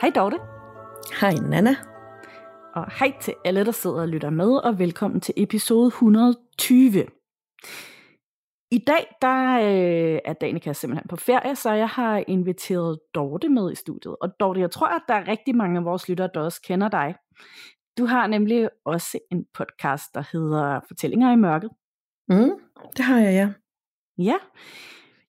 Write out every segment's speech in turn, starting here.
Hej Dorte, Hej Nana. og hej til alle, der sidder og lytter med, og velkommen til episode 120. I dag der øh, er Danika simpelthen på ferie, så jeg har inviteret Dorte med i studiet. Og Dorte, jeg tror, at der er rigtig mange af vores lyttere, der også kender dig. Du har nemlig også en podcast, der hedder Fortællinger i mørket. Mm, det har jeg, ja. Ja,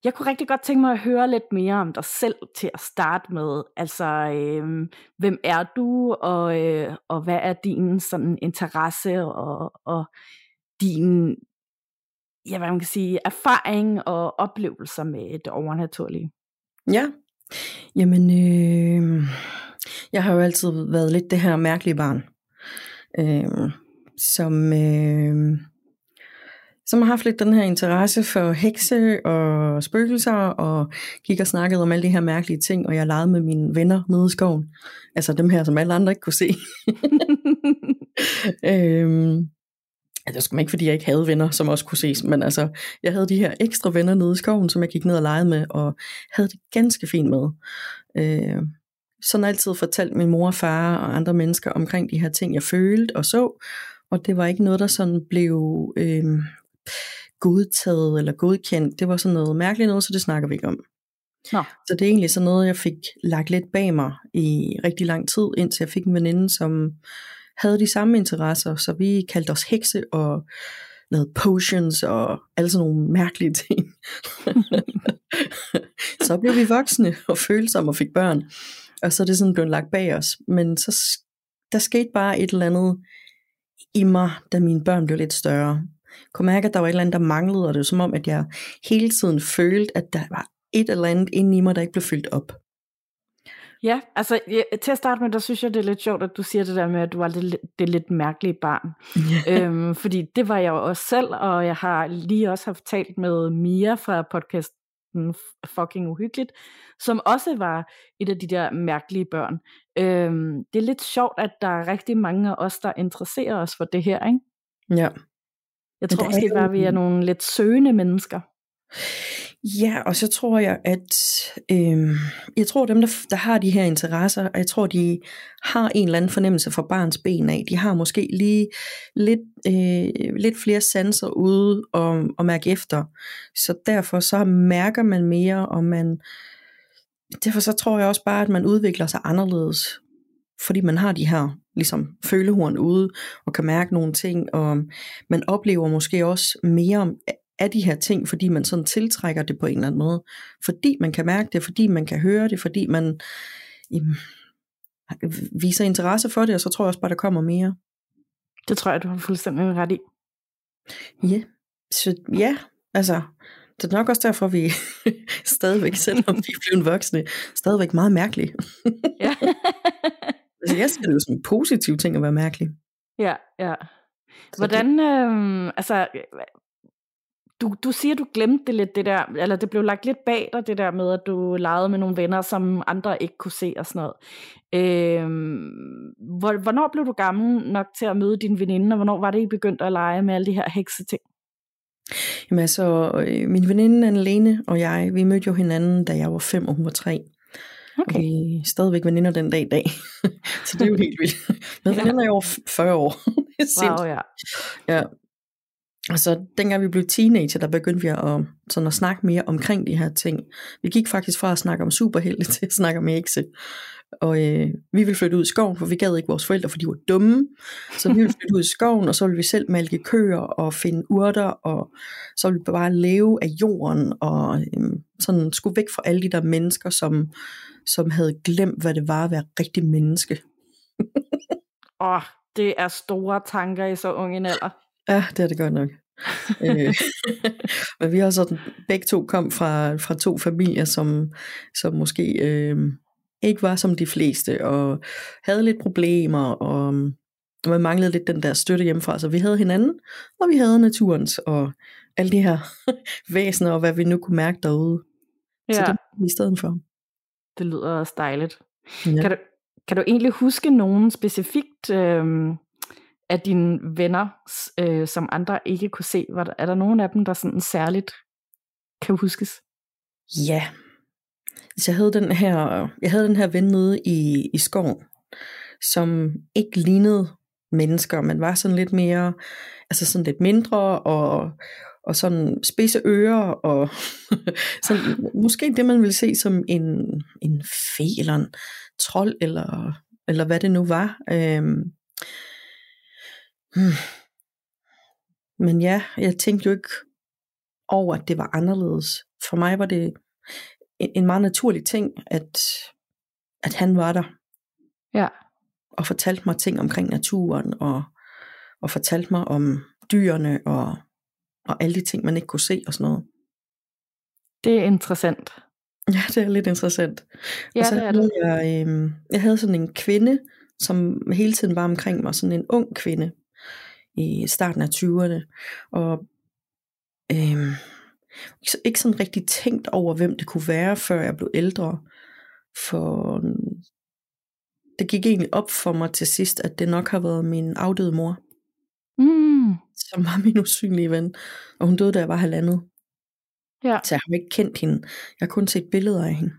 jeg kunne rigtig godt tænke mig at høre lidt mere om dig selv til at starte med. Altså, øh, hvem er du, og, øh, og hvad er din sådan interesse og, og din ja, hvad man kan sige, erfaring og oplevelser med det overnaturlige? Ja. Jamen, øh, jeg har jo altid været lidt det her mærkelige barn, øh, som, øh, som har haft lidt den her interesse for hekse og spøgelser, og gik og snakkede om alle de her mærkelige ting, og jeg legede med mine venner nede i skoven. Altså dem her, som alle andre ikke kunne se. øhm, altså, det skulle ikke, fordi jeg ikke havde venner, som også kunne ses, men altså, jeg havde de her ekstra venner nede i skoven, som jeg gik ned og legede med, og havde det ganske fint med. Øh, sådan altid fortalt min mor og far og andre mennesker omkring de her ting, jeg følte og så, og det var ikke noget, der sådan blev øh, godtaget eller godkendt. Det var sådan noget mærkeligt noget, så det snakker vi ikke om. Nå, Så det er egentlig sådan noget, jeg fik lagt lidt bag mig i rigtig lang tid, indtil jeg fik en veninde, som havde de samme interesser. Så vi kaldte os hekse og lavede potions og alle sådan nogle mærkelige ting. så blev vi voksne og følsomme og fik børn. Og så er det sådan blevet lagt bag os. Men så der skete bare et eller andet i mig, da mine børn blev lidt større. Kunne mærke, at der var et eller andet, der manglede, og det var som om, at jeg hele tiden følte, at der var et eller andet inde i mig, der ikke blev fyldt op. ja, altså ja, til at starte med, der synes jeg, det er lidt sjovt, at du siger det der med, at du var det, det lidt mærkelige barn. øhm, fordi det var jeg jo også selv, og jeg har lige også haft talt med Mia fra podcasten Fucking Uhyggeligt, som også var et af de der mærkelige børn. Øhm, det er lidt sjovt, at der er rigtig mange af os, der interesserer os for det her, ikke? Ja. Jeg tror måske bare, vi er nogle lidt søgende mennesker. Ja, og så tror jeg, at øh, jeg tror dem, der, der har de her interesser, og jeg tror, de har en eller anden fornemmelse for barns ben af. De har måske lige lidt, øh, lidt flere sanser ude og, og mærke efter. Så derfor så mærker man mere, og man derfor så tror jeg også bare, at man udvikler sig anderledes, fordi man har de her ligesom følehorn ude, og kan mærke nogle ting, og man oplever måske også mere om- af de her ting, fordi man sådan tiltrækker det på en eller anden måde. Fordi man kan mærke det, fordi man kan høre det, fordi man jamen, viser interesse for det, og så tror jeg også bare, der kommer mere. Det tror jeg, du har fuldstændig ret i. Ja, så ja, altså, det er nok også derfor, vi stadigvæk, selvom vi er blevet voksne, stadigvæk meget mærkelige. Ja, Altså, jeg ser det jo som en positiv ting at være mærkelig. ja. ja. Hvordan, øh, altså, du, du siger, du glemte det lidt, det der, eller det blev lagt lidt bag dig, det der med, at du legede med nogle venner, som andre ikke kunne se og sådan noget. Øh, hvor, hvornår blev du gammel nok til at møde din veninde, og hvornår var det, I begyndte at lege med alle de her hekseting? Jamen altså, øh, min veninde Anne-Lene og jeg, vi mødte jo hinanden, da jeg var fem, og hun var tre. Okay. Vi er stadigvæk veninder den dag i dag. så det er jo helt vildt. Men Ja. veninder i over 40 år. det er Wow, ja. Ja. Og så dengang vi blev teenager, der begyndte vi at, sådan at snakke mere omkring de her ting. Vi gik faktisk fra at snakke om superhelte til at snakke om hekse. Og øh, vi ville flytte ud i skoven, for vi gad ikke vores forældre, for de var dumme. Så vi ville flytte ud i skoven, og så ville vi selv malke køer og finde urter, og så ville vi bare leve af jorden, og øh, sådan skulle væk fra alle de der mennesker, som, som havde glemt, hvad det var at være rigtig menneske. Åh, det er store tanker i så ung en alder. Ja, det er det godt nok. øh, men vi har sådan, begge to kom fra, fra to familier, som, som måske øh, ikke var som de fleste, og havde lidt problemer, og man manglede lidt den der støtte hjemmefra. Så vi havde hinanden, og vi havde naturens, og alle de her væsener, og hvad vi nu kunne mærke derude. Ja. Så det var i stedet for. Det lyder også dejligt. Ja. Kan, du, kan du egentlig huske nogen specifikt øh, af dine venner, øh, som andre ikke kunne se? Var der, er der nogen af dem, der sådan særligt kan huskes? Ja. Så jeg havde den her, jeg havde den her ven nede i, i skoven, som ikke lignede mennesker, men var sådan lidt mere, altså sådan lidt mindre, og, og sådan spidse ører, og sådan, måske det, man ville se som en, en fe, eller en trold, eller, eller hvad det nu var. Øhm, hmm. Men ja, jeg tænkte jo ikke over, at det var anderledes. For mig var det en, en meget naturlig ting, at, at han var der. Ja. Og fortalte mig ting omkring naturen, og, og fortalte mig om dyrene, og og alle de ting, man ikke kunne se og sådan noget. Det er interessant. Ja, det er lidt interessant. Ja, og så det er det. Jeg, øh, jeg havde sådan en kvinde, som hele tiden var omkring mig, sådan en ung kvinde i starten af 20'erne, og øh, ikke sådan rigtig tænkt over, hvem det kunne være, før jeg blev ældre, for det gik egentlig op for mig til sidst, at det nok har været min afdøde mor. Mm. Som var min usynlige ven. Og hun døde, da jeg var halvandet. Ja. Så jeg har ikke kendt hende. Jeg har kun set billeder af hende.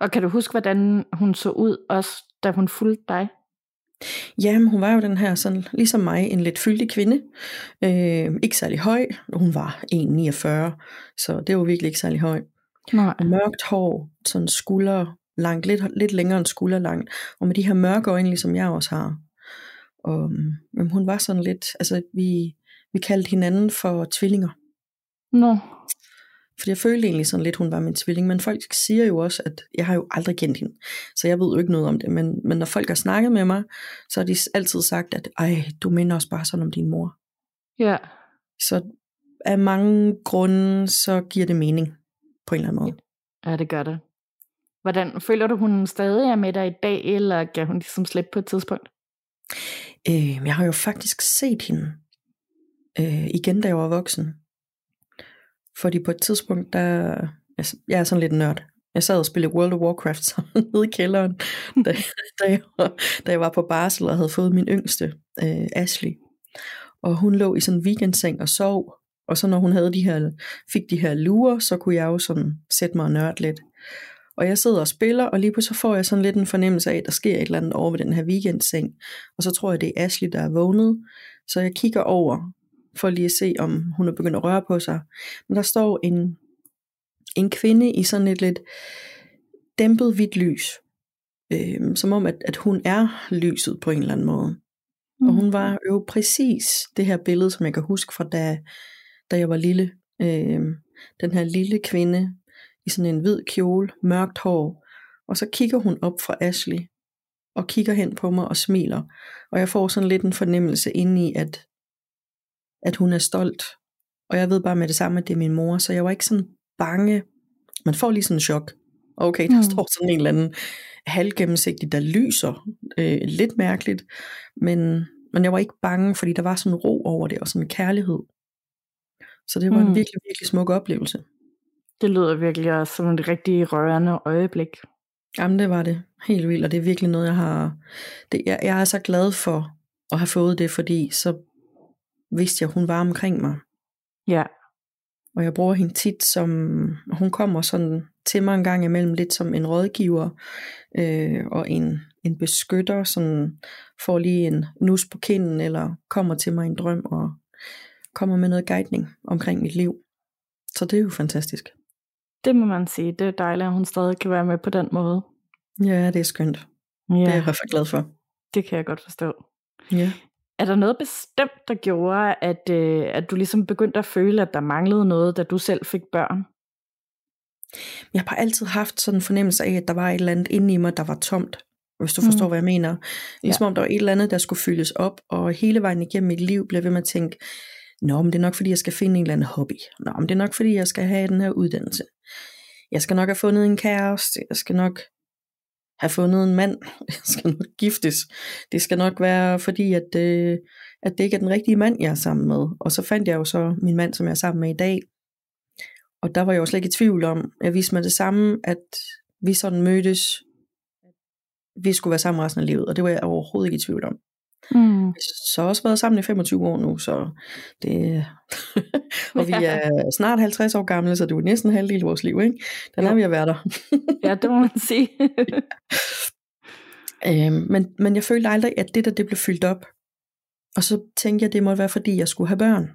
Og kan du huske, hvordan hun så ud, også da hun fulgte dig? Jamen, hun var jo den her, sådan, ligesom mig, en lidt fyldig kvinde. Øh, ikke særlig høj. Hun var 1,49, så det var virkelig ikke særlig høj. Nej. Mørkt hår, sådan skulder langt, lidt, lidt længere end skulder langt. Og med de her mørke øjne, ligesom jeg også har. Og men hun var sådan lidt, altså vi, vi kaldte hinanden for tvillinger. Nå. Fordi jeg følte egentlig sådan lidt, hun var min tvilling, men folk siger jo også, at jeg har jo aldrig kendt hende, så jeg ved jo ikke noget om det, men, men når folk har snakket med mig, så har de altid sagt, at ej, du minder også bare sådan om din mor. Ja. Så af mange grunde, så giver det mening på en eller anden måde. Ja, det gør det. Hvordan føler du, hun stadig er med dig i dag, eller gav hun ligesom slip på et tidspunkt? Øh, jeg har jo faktisk set hende øh, igen, da jeg var voksen. Fordi på et tidspunkt, der... Altså, jeg er sådan lidt nørd. Jeg sad og spillede World of Warcraft sammen nede i kælderen, da, da, jeg var, da jeg var på barsel og havde fået min yngste, øh, Ashley. Og hun lå i sådan en weekendseng og sov. Og så når hun havde de her, fik de her lurer, så kunne jeg jo sådan sætte mig og nørde lidt. Og jeg sidder og spiller, og lige pludselig får jeg sådan lidt en fornemmelse af, at der sker et eller andet over ved den her weekendseng. Og så tror jeg, det er Ashley, der er vågnet. Så jeg kigger over, for lige at se, om hun er begyndt at røre på sig. Men der står en, en kvinde i sådan et lidt dæmpet hvidt lys. Øh, som om, at, at hun er lyset på en eller anden måde. Mm. Og hun var jo præcis det her billede, som jeg kan huske fra da, da jeg var lille. Øh, den her lille kvinde i sådan en hvid kjole, mørkt hår, og så kigger hun op fra Ashley, og kigger hen på mig og smiler, og jeg får sådan lidt en fornemmelse inde i, at, at hun er stolt, og jeg ved bare med det samme, at det er min mor, så jeg var ikke sådan bange, man får lige sådan en chok, okay, der mm. står sådan en eller anden halvgennemsigtig, der lyser, øh, lidt mærkeligt, men, men jeg var ikke bange, fordi der var sådan ro over det, og sådan en kærlighed, så det var mm. en virkelig, virkelig smuk oplevelse. Det lyder virkelig også som et rigtig rørende øjeblik. Jamen det var det. Helt vildt, og det er virkelig noget, jeg har... Det, jeg, jeg er så glad for at have fået det, fordi så vidste jeg, at hun var omkring mig. Ja. Og jeg bruger hende tit som... Hun kommer sådan til mig en gang imellem lidt som en rådgiver øh, og en, en beskytter, sådan får lige en nus på kinden, eller kommer til mig en drøm og kommer med noget guidning omkring mit liv. Så det er jo fantastisk. Det må man sige. Det er dejligt, at hun stadig kan være med på den måde. Ja, det er skønt. Ja. Det er jeg i hvert fald glad for. Det kan jeg godt forstå. Ja. Er der noget bestemt, der gjorde, at, øh, at du ligesom begyndte at føle, at der manglede noget, da du selv fik børn? Jeg har bare altid haft sådan en fornemmelse af, at der var et eller andet inde i mig, der var tomt. Hvis du forstår, mm. hvad jeg mener. Ligesom ja. om der var et eller andet, der skulle fyldes op, og hele vejen igennem mit liv blev ved med at tænke, Nå, men det er nok fordi, jeg skal finde en eller anden hobby. Nå, men det er nok fordi, jeg skal have den her uddannelse. Jeg skal nok have fundet en kæreste. Jeg skal nok have fundet en mand, jeg skal nok giftes. Det skal nok være fordi, at, øh, at det ikke er den rigtige mand, jeg er sammen med. Og så fandt jeg jo så min mand, som jeg er sammen med i dag. Og der var jeg jo slet ikke i tvivl om, jeg viste mig det samme, at vi sådan mødtes, vi skulle være sammen resten af livet, og det var jeg overhovedet ikke i tvivl om. Mm. Har så også været sammen i 25 år nu, så det, og vi er snart 50 år gamle, så det er jo næsten halvdel af vores liv, ikke? Den er vi at være der. Ja, det må man sige. øhm, men, men jeg følte aldrig, at det der, det blev fyldt op. Og så tænkte jeg, det må være, fordi jeg skulle have børn.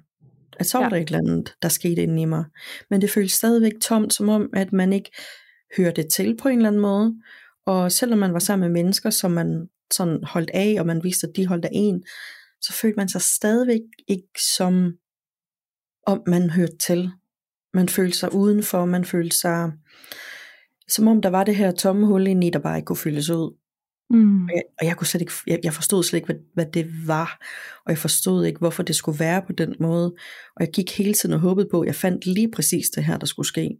At så var Ja. der et eller andet, der skete inde i mig. Men det føltes stadigvæk tomt, som om, at man ikke hørte til på en eller anden måde. Og selvom man var sammen med mennesker, som man sådan holdt af, og man vidste, at de holdt af en, så følte man sig stadigvæk ikke som om man hørte til. Man følte sig udenfor, man følte sig som om der var det her tomme hul inde i, der bare ikke kunne fyldes ud. Mm. Og jeg, og jeg kunne slet ikke, jeg, jeg forstod slet ikke, hvad, hvad det var, og jeg forstod ikke, hvorfor det skulle være på den måde. Og jeg gik hele tiden og håbede på, at jeg fandt lige præcis det her, der skulle ske.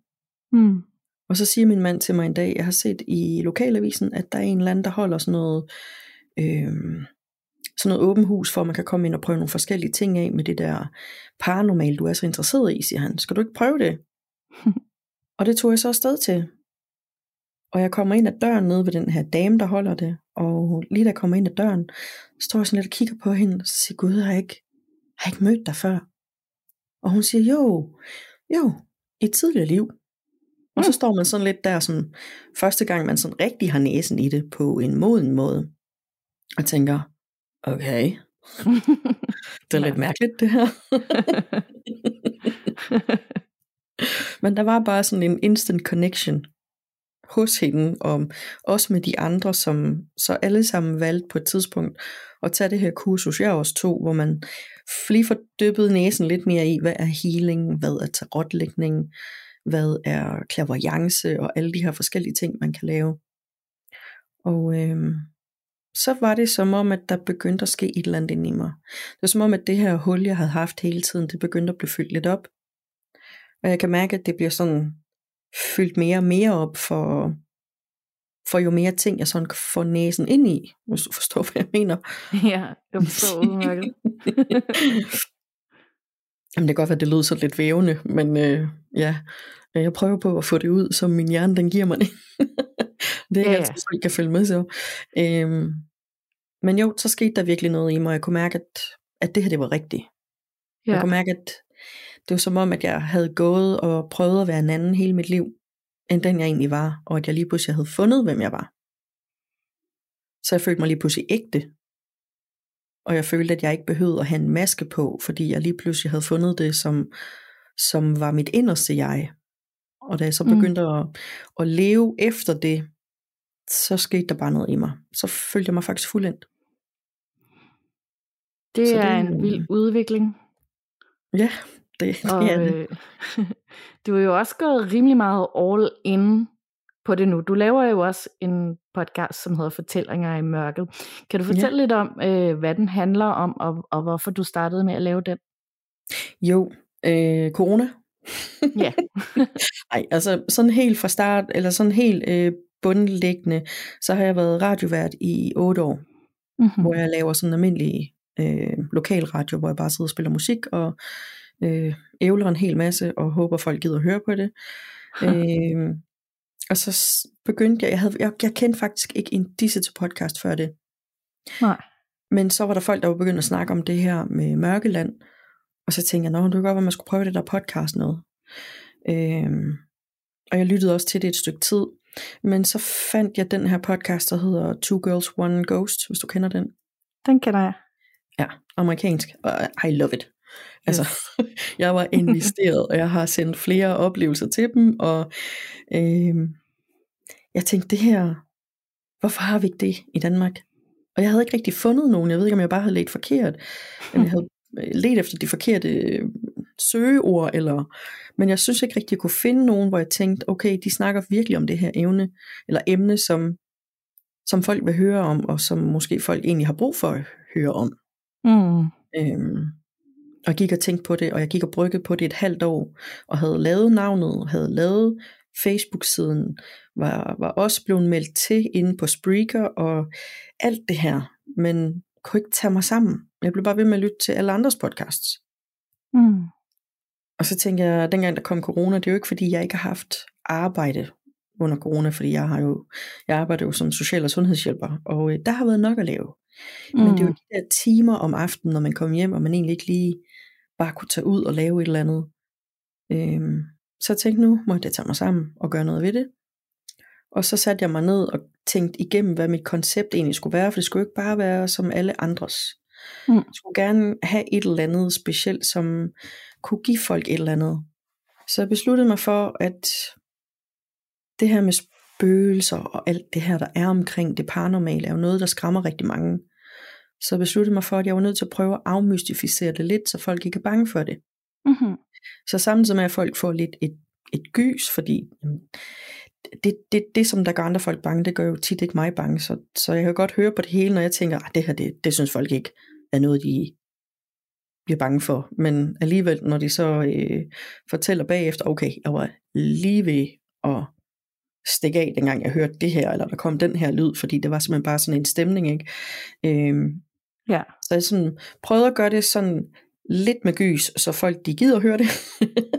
Mm. Og så siger min mand til mig en dag, jeg har set i lokalavisen, at der er en eller anden, der holder sådan noget, øh, sådan noget åben hus, for at man kan komme ind og prøve nogle forskellige ting af med det der paranormal, du er så interesseret i, siger han. Skal du ikke prøve det? og det tog jeg så afsted til. Og jeg kommer ind ad døren nede ved den her dame, der holder det. Og lige da jeg kommer ind ad døren, står jeg sådan lidt og kigger på hende, og siger, Gud, har jeg ikke, har jeg ikke mødt dig før? Og hun siger, jo, jo, i et tidligere liv. Og så står man sådan lidt der, som første gang man sådan rigtig har næsen i det på en moden måde. Og tænker, okay, det er lidt mærkeligt det her. Men der var bare sådan en instant connection hos hende, og også med de andre, som så alle sammen valgte på et tidspunkt at tage det her kursus, jeg også tog, hvor man lige får dyppet næsen lidt mere i, hvad er healing, hvad er tarotlægning, hvad er clairvoyance, og alle de her forskellige ting, man kan lave. Og øhm, så var det som om, at der begyndte at ske et eller andet inde i mig. Det var som om, at det her hul, jeg havde haft hele tiden, det begyndte at blive fyldt lidt op. Og jeg kan mærke, at det bliver sådan fyldt mere og mere op for, for jo mere ting, jeg sådan kan få næsen ind i, hvis du forstår, hvad jeg mener. ja, jeg forstår udmærket. Jamen det kan godt være, at det lød så lidt vævende, men øh, ja, jeg prøver på at få det ud, som min hjerne den giver mig det. det er ikke Ja, ja. altid, folk kan følge med så. Øhm, men jo, så skete der virkelig noget i mig, jeg kunne mærke, at, at det her det var rigtigt. Jeg Ja. kunne mærke, at det var som om, at jeg havde gået og prøvet at være en anden hele mit liv, end den jeg egentlig var, og at jeg lige pludselig havde fundet, hvem jeg var. Så jeg følte mig lige pludselig ægte. Og jeg følte, at jeg ikke behøvede at have en maske på, fordi jeg lige pludselig havde fundet det, som, som var mit inderste jeg. Og da jeg så Mm. begyndte mm. at, at leve efter det, så skete der bare noget i mig. Så følte jeg mig faktisk fuldendt. Det Så det er en jo- vild udvikling. Ja, det, det Og er det. øh, du er jo også gået rimelig meget all in på det nu. Du laver jo også en podcast, som hedder Fortællinger i mørket. Kan du fortælle lidt om, øh, hvad den handler om, og, og hvorfor du startede med at lave den? Jo, øh, corona. Ja. Nej, altså sådan helt fra start, eller sådan helt øh, bundlæggende, så har jeg været radiovært i otte år, Mm-hmm. hvor jeg laver sådan en almindelig øh, lokal radio, hvor jeg bare sidder og spiller musik, og øh, ævler en hel masse, og håber folk gider at høre på det. øh, og så begyndte jeg, jeg, havde, jeg, jeg kendte faktisk ikke en disse til podcast før det. Nej. Men så var der folk, der var begyndt at snakke om det her med Mørkeland, og så tænkte jeg, nå, det kunne godt være, man skulle prøve det der podcast noget. Øhm, og jeg lyttede også til det et stykke tid, men så fandt jeg den her podcast, der hedder Two Girls, One Ghost, hvis du kender den. Den kender jeg. Ja, amerikansk, og I love it. Altså, jeg var investeret, og jeg har sendt flere oplevelser til dem, og øhm, jeg tænkte, det her, hvorfor har vi ikke det i Danmark? Og jeg havde ikke rigtig fundet nogen, jeg ved ikke, om jeg bare havde let forkert, men jeg havde øh, let efter de forkerte øh, søgeord, eller, men jeg synes ikke rigtig, jeg kunne finde nogen, hvor jeg tænkte, okay, de snakker virkelig om det her evne, eller emne, som, som folk vil høre om, og som måske folk egentlig har brug for at høre om. Mm. Øhm, og gik og tænkte på det, og jeg gik og bryggede på det et halvt år, og havde lavet navnet, havde lavet Facebook-siden var, var også blevet meldt til inde på Spreaker og alt det her, men kunne ikke tage mig sammen. Jeg blev bare ved med at lytte til alle andres podcasts. Mm. Og så tænker jeg, dengang der kom corona, det er jo ikke fordi, jeg ikke har haft arbejde under corona, fordi jeg har jo, jeg arbejder jo som social- og sundhedshjælper, og øh, der har været nok at lave. Mm. Men det er jo de der timer om aftenen, når man kommer hjem, og man egentlig ikke lige bare kunne tage ud og lave et eller andet. Øhm, så jeg tænkte, nu må jeg tage mig sammen og gøre noget ved det. Og så satte jeg mig ned og tænkte igennem, hvad mit koncept egentlig skulle være, for det skulle ikke bare være som alle andres. Mm. Jeg skulle gerne have et eller andet specielt, som kunne give folk et eller andet. Så jeg besluttede mig for, at det her med spøgelser og alt det her, der er omkring det paranormale, er jo noget, der skræmmer rigtig mange. Så jeg besluttede mig for, at jeg var nødt til at prøve at afmystificere det lidt, så folk ikke er bange for det. Mm-hmm. Så samtidig med, at folk får lidt et, et gys, fordi jamen, det, det, det, som der gør andre folk bange, det gør jo tit ikke mig bange. Så, så jeg kan godt høre på det hele, når jeg tænker, at det her, det, det synes folk ikke er noget, de bliver bange for. Men alligevel, når de så øh, fortæller bagefter, okay, jeg var lige ved at stikke af, dengang jeg hørte det her, eller der kom den her lyd, fordi det var simpelthen bare sådan en stemning, ikke? Øhm, Ja. så jeg sådan prøvede at gøre det sådan lidt med gys, så folk de gider høre det.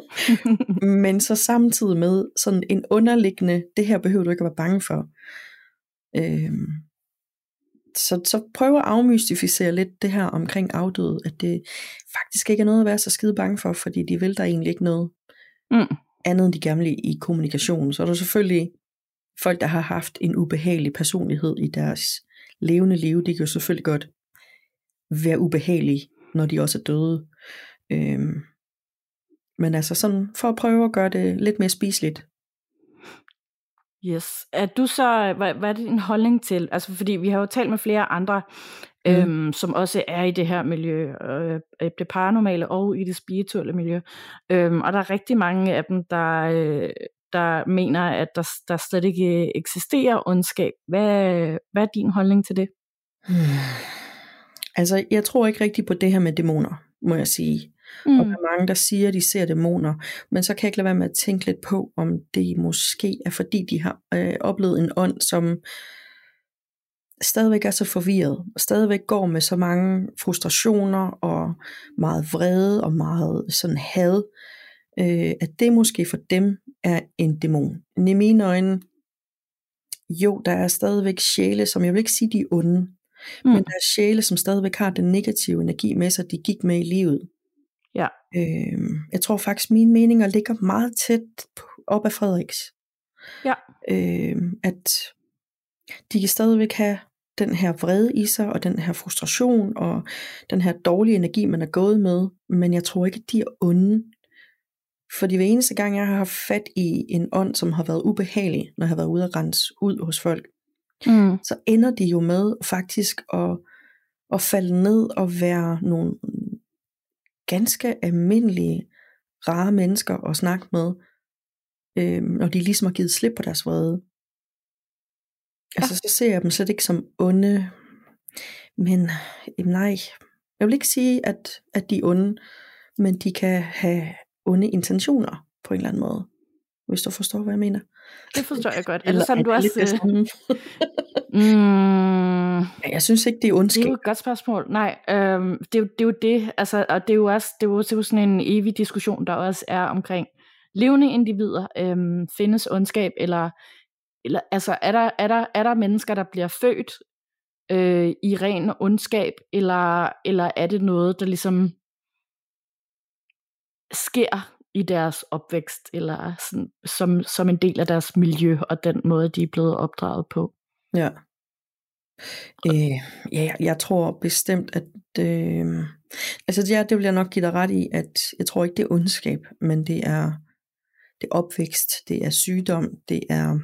Men så samtidig med sådan en underliggende, det her behøver du ikke at være bange for. Øhm, så, så prøv at afmystificere lidt det her omkring afdøde, at det faktisk ikke er noget at være så skide bange for, fordi de vil der egentlig ikke noget Mm. andet end de gerne vil i kommunikation. Så er der selvfølgelig folk, der har haft en ubehagelig personlighed i deres levende liv, de kan jo selvfølgelig godt være ubehagelige, når de også er døde. Øhm, men altså sådan, for at prøve at gøre det lidt mere spiseligt. Yes. Er du så, hvad, hvad er din holdning til, altså fordi vi har jo talt med flere andre, Mm. øhm, som også er i det her miljø, øh, det paranormale og i det spirituelle miljø, øhm, og der er rigtig mange af dem, der, øh, der mener, at der, der slet ikke eksisterer ondskab. Hvad, hvad er din holdning til det? Hmm. Altså, jeg tror ikke rigtig på det her med dæmoner, må jeg sige. Mm. Og der er mange, der siger, at de ser dæmoner, men så kan jeg ikke lade være med at tænke lidt på, om det måske er fordi, de har øh, oplevet en ånd, som stadigvæk er så forvirret, og stadigvæk går med så mange frustrationer og meget vrede og meget sådan had, øh, at det måske for dem er en dæmon. Men i mine øjne, jo, der er stadigvæk sjæle, som jeg vil ikke sige, de er onde, mm. men der er sjæle, som stadigvæk har den negative energi med sig, de gik med i livet. Ja. Øh, jeg tror faktisk, mine meninger ligger meget tæt op af Frederiks. Ja. Øh, at de kan stadigvæk have den her vrede i sig, og den her frustration, og den her dårlige energi, man er gået med, men jeg tror ikke, at de er onde. Fordi hver eneste gang, jeg har haft fat i en ånd, som har været ubehagelig, når jeg har været ude at rense ud hos folk, Mm. så ender de jo med faktisk at, at falde ned og være nogle ganske almindelige, rare mennesker at snakke med, øh, når de ligesom har givet slip på deres vrede. Altså, så ser jeg dem slet ikke som onde, men jamen, nej, jeg vil ikke sige, at, at de er onde, men de kan have onde intentioner på en eller anden måde, hvis du forstår, hvad jeg mener. Det forstår jeg godt. Er Eller det sådan, er du det også... det samme? mm, Jeg synes ikke, det er Det ondskab. er jo et godt spørgsmål. Nej, øhm, det, er jo, det er jo det, altså, og det er jo også det er jo, det er jo sådan en evig diskussion, der også er omkring levende individer. Øhm, findes ondskab, eller, eller altså, er der, er, der, er der mennesker, der bliver født øh, i ren ondskab, eller, eller er det noget, der ligesom sker i deres opvækst, eller sådan, som, som en del af deres miljø, og den måde, de er blevet opdraget på? Ja. Øh, ja, jeg- tror bestemt, at... Øh, altså, ja, det vil jeg nok give dig ret i, at jeg tror ikke, det er ondskab, men det er, det er opvækst, det er sygdom, det er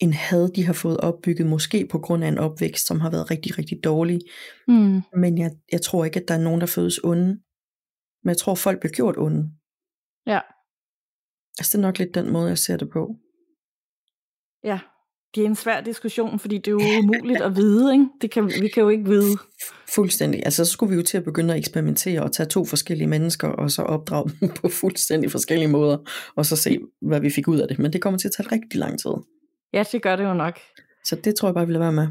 en had, de har fået opbygget, måske på grund af en opvækst, som har været rigtig, rigtig dårlig. Mm. Men jeg, jeg tror ikke, at der er nogen, der fødes onde. Men jeg tror, folk bliver gjort onde. Ja. Altså, det er nok lidt den måde, jeg ser det på. Ja, det er en svær diskussion, fordi det er jo umuligt at vide, ikke? Det kan, vi kan jo ikke vide. Fuldstændig. Altså, så skulle vi jo til at begynde at eksperimentere og tage to forskellige mennesker, og så opdrage dem på fuldstændig forskellige måder, og så se, hvad vi fik ud af det. Men det kommer til at tage rigtig lang tid. Ja, det gør det jo nok. Så det tror jeg bare, vi vil være med.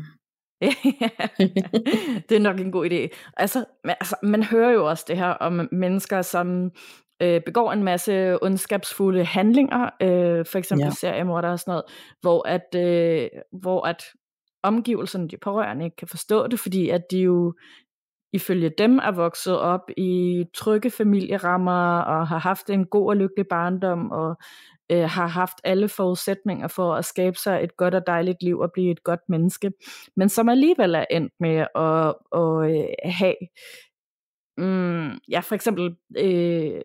Det er nok en god idé. Altså, man, altså, man hører jo også det her om mennesker, som øh, begår en masse ondskabsfulde handlinger, øh, for eksempel ja. seriemorder og sådan noget, hvor at, øh, hvor at omgivelserne, de pårørende, ikke kan forstå det, fordi at de jo ifølge dem er vokset op i trygge familierammer og har haft en god og lykkelig barndom og øh, har haft alle forudsætninger for at skabe sig et godt og dejligt liv og blive et godt menneske, men som alligevel er endt med at, at, at have mm, ja, for eksempel øh,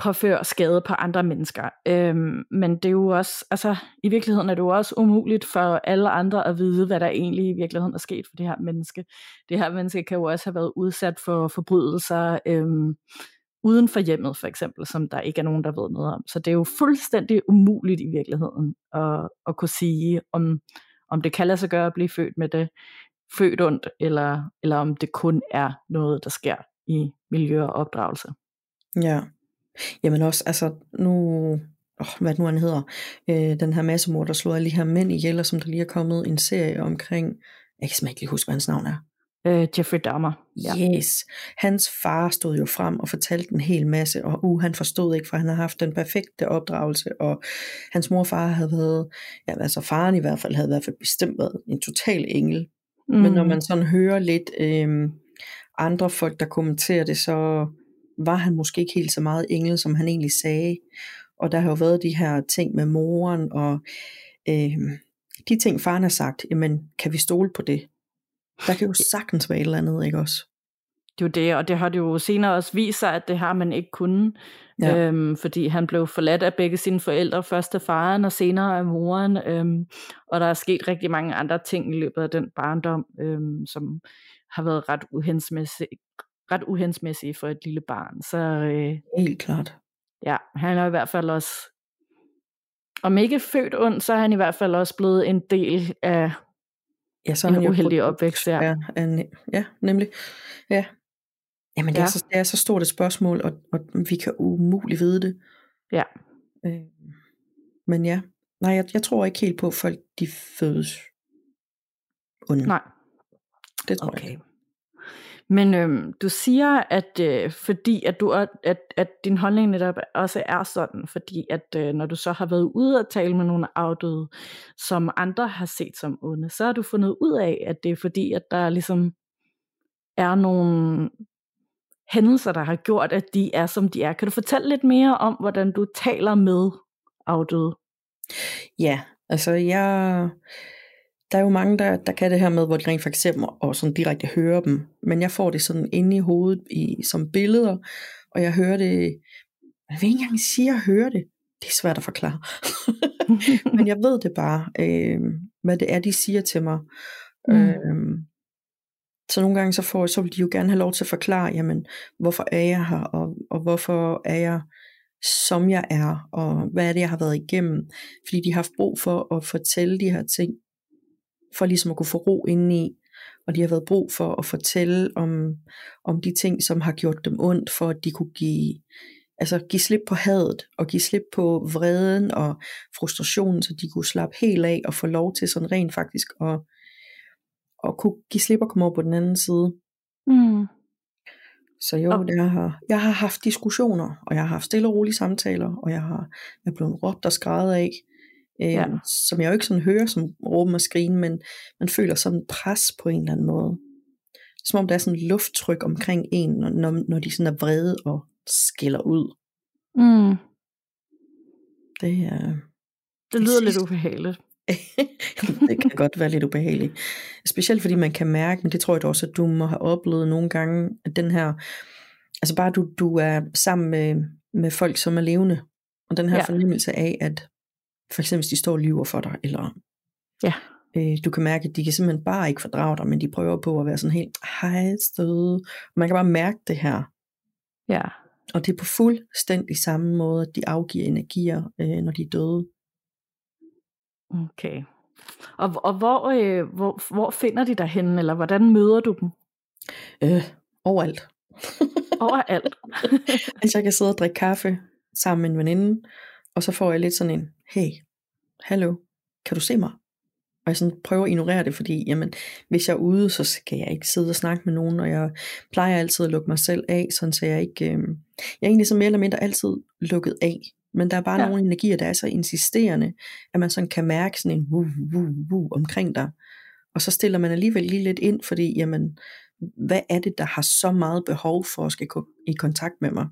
påføre skade på andre mennesker. Øhm, men det er jo også, altså i virkeligheden er det jo også umuligt for alle andre at vide, hvad der egentlig i virkeligheden er sket for det her menneske. Det her menneske kan jo også have været udsat for forbrydelser øhm, uden for hjemmet for eksempel, som der ikke er nogen, der ved noget om. Så det er jo fuldstændig umuligt i virkeligheden at, at kunne sige, om, om det kan lade sig gøre at blive født med det, født ondt, eller, eller om det kun er noget, der sker i miljø og opdragelse. Ja, jamen også, altså nu, oh, hvad nu han hedder, øh, den her massemor, der slår alle de her mænd ihjel, og som der lige er kommet en serie omkring, jeg kan simpelthen ikke lige huske, hvad hans navn er. Øh, Jeffrey Dahmer. Ja. Yes. Hans far stod jo frem og fortalte en hel masse, og uh, han forstod ikke, for han har haft den perfekte opdragelse, og hans mor og far havde været, ja altså faren i hvert fald, havde i hvert fald bestemt været en total engel, Mm. Men når mm. man sådan hører lidt øh, andre folk, der kommenterer det, så var han måske ikke helt så meget engel, som han egentlig sagde. Og der har jo været de her ting med moren, og øh, de ting faren har sagt, jamen kan vi stole på det? Der kan jo sagtens være et eller andet, ikke også? Det er jo det, og det har det jo senere også vist sig, at det har man ikke kunnet. Ja. Øhm, fordi han blev forladt af begge sine forældre, først af faren og senere af moren. Øhm, og der er sket rigtig mange andre ting i løbet af den barndom, øhm, som har været ret uhensmæssige, ret uhensmæssige for et lille barn. Så, øh, Helt klart. Ja, han er i hvert fald også, om ikke født ond, så er han i hvert fald også blevet en del af ja, så en han uheldig opvækst. Ja. Ja, en, ja, nemlig. Ja, Jamen det, ja. er så, det er så stort et spørgsmål, og, og vi kan umuligt vide det. Ja. Øh, men ja, nej, jeg, jeg tror ikke helt på, at folk de fødes onde. Nej. Det tror okay. jeg ikke. Men øhm, du siger, at øh, fordi at du at, at din holdning netop også er sådan, fordi at øh, når du så har været ude at tale med nogle afdøde, som andre har set som onde, så har du fundet ud af, at det er fordi, at der ligesom er nogle hændelser, der har gjort, at de er, som de er. Kan du fortælle lidt mere om, hvordan du taler med afdøde? Ja, altså jeg... Der er jo mange, der, der kan det her med, hvor de rent for eksempel og sådan direkte hører dem. Men jeg får det sådan inde i hovedet i, som billeder, og jeg hører det... Jeg vil ikke engang sige, at jeg hører det. Det er svært at forklare. Men jeg ved det bare, øh, hvad det er, de siger til mig. Mm. Øh, så nogle gange så, får, så vil de jo gerne have lov til at forklare, jamen, hvorfor er jeg her, og, og hvorfor er jeg, som jeg er, og hvad er det, jeg har været igennem. Fordi de har haft brug for at fortælle de her ting, for ligesom at kunne få ro indeni, og de har været brug for at fortælle om, om de ting, som har gjort dem ondt, for at de kunne give, altså give slip på hadet, og give slip på vreden og frustrationen, så de kunne slappe helt af og få lov til sådan rent faktisk at og kunne give slip og komme over på den anden side. Mm. Så jo, okay. jeg, har, jeg har haft diskussioner, og jeg har haft stille og rolige samtaler, og jeg har jeg er blevet råbt og skrevet af, øh, ja. som jeg jo ikke sådan hører som råben og skrigen, men man føler sådan pres på en eller anden måde. Som om der er sådan lufttryk omkring en, når, når de sådan er vrede og skiller ud. Mm. Det er... Det lyder lidt ubehageligt. det kan godt være lidt ubehageligt. Specielt fordi man kan mærke, men det tror jeg også, at du må have oplevet nogle gange, at den her, altså bare du, du er sammen med, med folk, som er levende, og den her ja. fornemmelse af, at for eksempel hvis de står og lyver for dig, eller ja. øh, du kan mærke, at de kan simpelthen bare ikke fordrage dig, men de prøver på at være sådan helt, hej støde. Man kan bare mærke det her. Ja. Og det er på fuldstændig samme måde, at de afgiver energier, øh, når de er døde. Okay. Og, og hvor, øh, hvor, hvor finder de dig henne, eller hvordan møder du dem? Øh, overalt. Overalt. altså jeg kan sidde og drikke kaffe sammen med en veninde, og så får jeg lidt sådan en, hey, hallo, kan du se mig? Og jeg sådan prøver at ignorere det, fordi jamen, hvis jeg er ude, så skal jeg ikke sidde og snakke med nogen, og jeg plejer altid at lukke mig selv af, sådan så jeg ikke, øh, jeg er egentlig så mere eller mindre altid lukket af. Men der er bare ja. nogle energier, der er så insisterende, at man sådan kan mærke sådan en wuh, wuh, wuh omkring dig. Og så stiller man alligevel lige lidt ind, fordi jamen, hvad er det, der har så meget behov for at skal gå i kontakt med mig?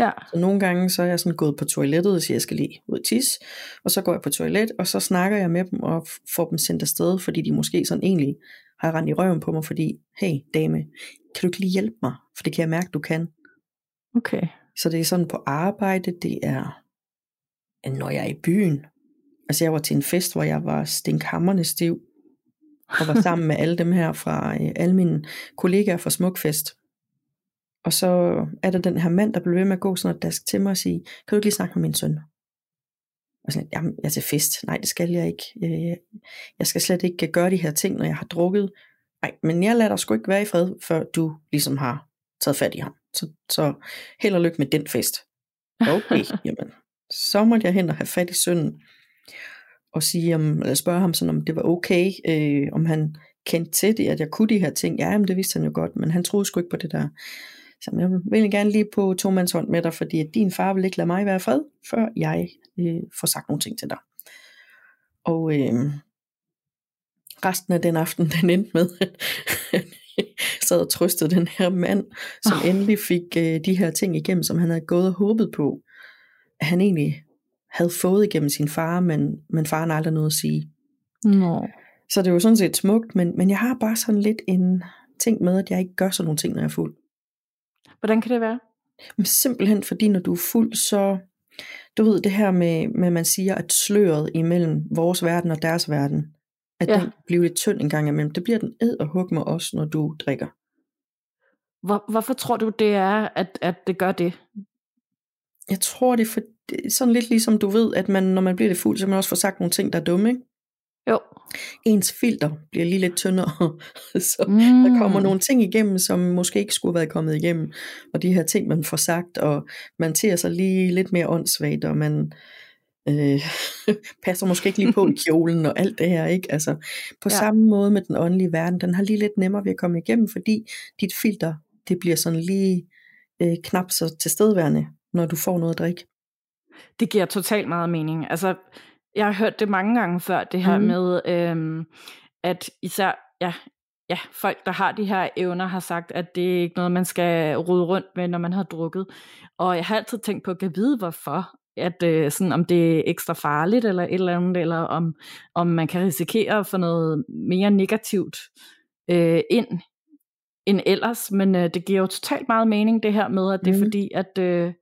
Ja. Så nogle gange så er jeg sådan gået på toilettet og siger, jeg skal lige ud og tisse, og så går jeg på toilet, og så snakker jeg med dem og får dem sendt afsted, fordi de måske sådan egentlig har rendt i røven på mig, fordi, hey dame, kan du ikke lige hjælpe mig? For det kan jeg mærke, du kan. Okay. Så det er sådan på arbejde, det er, når jeg er i byen. Altså jeg var til en fest, hvor jeg var stinkhammerne stiv, og var sammen med alle dem her fra, øh, alle mine kollegaer fra Smukfest. Og så er der den her mand, der blev ved med at gå sådan et dask til mig og sige, kan du ikke lige snakke med min søn? Og sådan, jamen, jeg er til fest. Nej, det skal jeg ikke. Jeg, jeg skal slet ikke gøre de her ting, når jeg har drukket. Nej, men jeg lader dig sgu ikke være i fred, før du ligesom har taget fat i ham. Så, så held og lykke med den fest. Okay, jamen, så måtte jeg hen og have fat i sønnen, og sige om, eller spørge ham sådan, om det var okay, øh, om han kendte til det, at jeg kunne de her ting. Ja, men det vidste han jo godt, men han troede sgu ikke på det der. Så jeg vil gerne lige på to hånd med dig, fordi at din far vil ikke lade mig være fred, før jeg øh, får sagt nogle ting til dig. Og øh, resten af den aften, den endte med, at sad og trøstede den her mand, som oh. endelig fik øh, de her ting igennem, som han havde gået og håbet på, at han egentlig havde fået igennem sin far, men, men faren aldrig noget at sige. Nå. Så det er jo sådan set smukt, men, men jeg har bare sådan lidt en ting med, at jeg ikke gør sådan nogle ting, når jeg er fuld. Hvordan kan det være? Men simpelthen fordi, når du er fuld, så... Du ved det her med, med man siger, at sløret imellem vores verden og deres verden, at ja. den bliver lidt tynd en gang imellem. Det bliver den ed og hug med os, når du drikker. Hvor, hvorfor tror du, det er, at, at det gør det? Jeg tror, det er for, sådan lidt ligesom du ved, at man, når man bliver lidt fuld, så man også får sagt nogle ting, der er dumme, ikke? Jo. Ens filter bliver lige lidt tyndere, så mm. der kommer nogle ting igennem, som måske ikke skulle have været kommet igennem, og de her ting, man får sagt, og man tager sig lige lidt mere åndssvagt, og man øh, passer måske ikke lige på i kjolen, og alt det her, ikke? Altså, på ja. samme måde med den åndelige verden, den har lige lidt nemmere ved at komme igennem, fordi dit filter, det bliver sådan lige øh, knap så tilstedeværende, når du får noget at drikke. Det giver totalt meget mening. Altså, jeg har hørt det mange gange før, det her mm. med, øhm, at især ja, ja, folk, der har de her evner, har sagt, at det er ikke noget, man skal rode rundt med, når man har drukket. Og jeg har altid tænkt på at vide, hvorfor. At, øh, sådan, om det er ekstra farligt, eller et eller andet, eller om, om man kan risikere at få noget mere negativt øh, ind end ellers. Men øh, det giver jo totalt meget mening, det her med, at det er mm. fordi, at... Øh,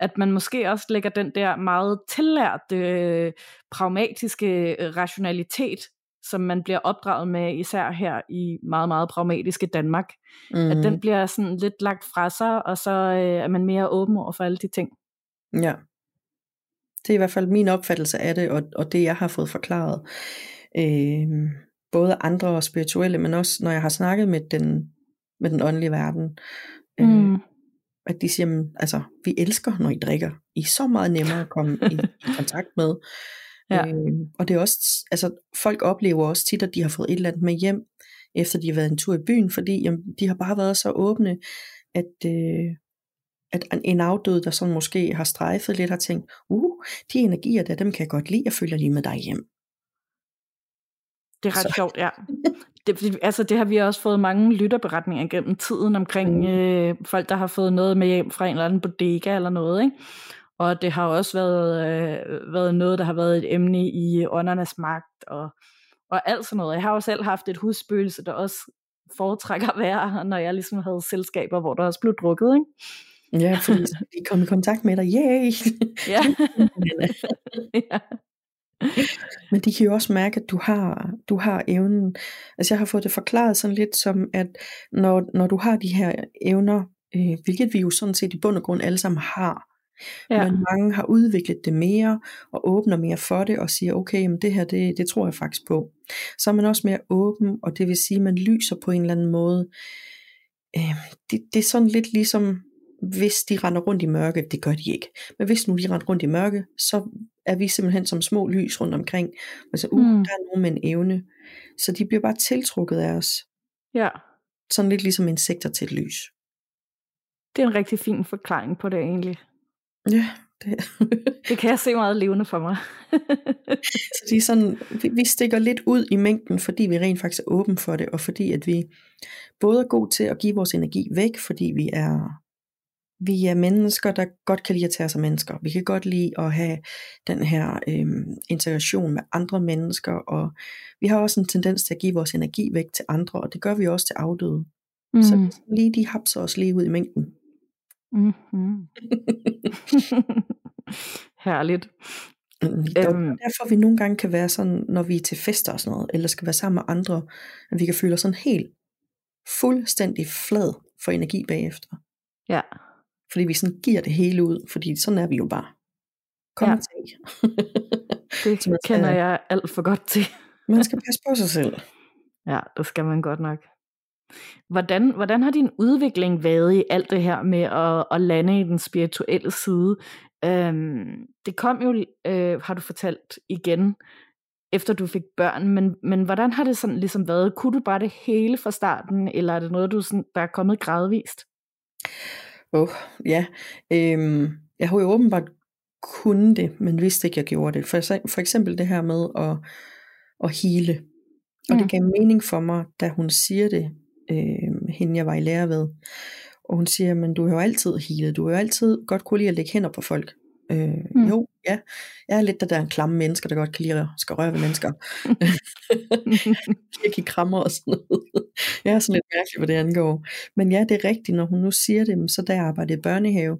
at man måske også lægger den der meget tillærte, øh, pragmatiske rationalitet, som man bliver opdraget med, især her i meget, meget pragmatiske Danmark, mm. at den mhm. bliver sådan lidt lagt fra sig, og så øh, er man mere åben over for alle de ting. Ja. Det er i hvert fald min opfattelse af det, og, og det jeg har fået forklaret. Øh, både andre og spirituelle, men også når jeg har snakket med den, med den åndelige verden. Øh, mm at de siger, altså, vi elsker, når I drikker. I er så meget nemmere at komme i, i kontakt med. Ja. Øh, og det er også, altså, folk oplever også tit, at de har fået et eller andet med hjem, efter de har været en tur i byen, fordi jamen, de har bare været så åbne, at, øh, at en afdød, der sådan måske har strejfet lidt, har tænkt, uh, de energier der, dem kan jeg godt lide, jeg følger lige med dig hjem. Det er ret så. sjovt, ja. Det, altså, det har vi også fået mange lytterberetninger gennem tiden omkring mm. øh, folk, der har fået noget med hjem fra en eller anden bodega eller noget, ikke? Og det har også været, øh, været noget, der har været et emne i åndernes magt og, og alt sådan noget. Jeg har jo selv haft et husspøgelse, der også foretrækker at være, når jeg ligesom havde selskaber, hvor der også blev drukket, ikke? Ja, fordi de kom i kontakt med dig. Yay! Ja. ja. Men de kan jo også mærke, at du har, du har evnen. Altså jeg har fået det forklaret sådan lidt som, at når, når du har de her evner, øh, hvilket vi jo sådan set i bund og grund alle sammen har, Ja. Men mange har udviklet det mere, og åbner mere for det, og siger, okay, men det her, det, det tror jeg faktisk på. Så er man også mere åben, og det vil sige, at man lyser på en eller anden måde. Øh, det, det er sådan lidt ligesom, hvis de render rundt i mørke, det gør de ikke, men hvis nu de render rundt i mørke, så er vi simpelthen som små lys rundt omkring. Altså, uh, mm. der er nogen med en evne. Så de bliver bare tiltrukket af os. Ja. Sådan lidt ligesom insekter til et lys. Det er en rigtig fin forklaring på det egentlig. Ja, det. det kan jeg se meget levende for mig. så de er sådan, vi, vi stikker lidt ud i mængden, fordi vi rent faktisk er åben for det, og fordi at vi både er gode til at give vores energi væk, fordi vi er vi er mennesker, der godt kan lide at tage sig mennesker. Vi kan godt lide at have den her øhm, integration med andre mennesker, og vi har også en tendens til at give vores energi væk til andre, og det gør vi også til afdøde. Mm. Så lige de hapser os lige ud i mængden. Mm-hmm. Herligt. Mm, øhm. Derfor vi nogle gange kan være sådan, når vi er til fester og sådan noget, eller skal være sammen med andre, at vi kan føle os sådan helt fuldstændig flad for energi bagefter. Ja. Fordi vi sådan giver det hele ud, fordi sådan er vi jo bare. Kom ja. til. det skal, kender jeg alt for godt til. man skal passe på sig selv. Ja, det skal man godt nok. Hvordan, hvordan har din udvikling været i alt det her med at, at lande i den spirituelle side? Øhm, det kom jo, øh, har du fortalt igen, efter du fik børn, men, men hvordan har det sådan ligesom været? Kunne du bare det hele fra starten, eller er det noget, du sådan, der er kommet gradvist? Åh, oh, ja. Øhm, jeg har jo åbenbart kunnet det, men vidste ikke, jeg gjorde det. For, for eksempel det her med at, at hele. Og mm. det gav mening for mig, da hun siger det, øh, hende jeg var i lære ved. Og hun siger, men du har jo altid healet, du har jo altid godt kunne lide at lægge hænder på folk. Øh, mm. Jo, ja, jeg er lidt der der en klamme mennesker, der godt kan lide at skal røre ved mennesker. jeg kan krammer og sådan noget. Jeg er sådan lidt mærkelig, hvad det angår. Men ja, det er rigtigt, når hun nu siger det, så da jeg arbejdede i børnehave,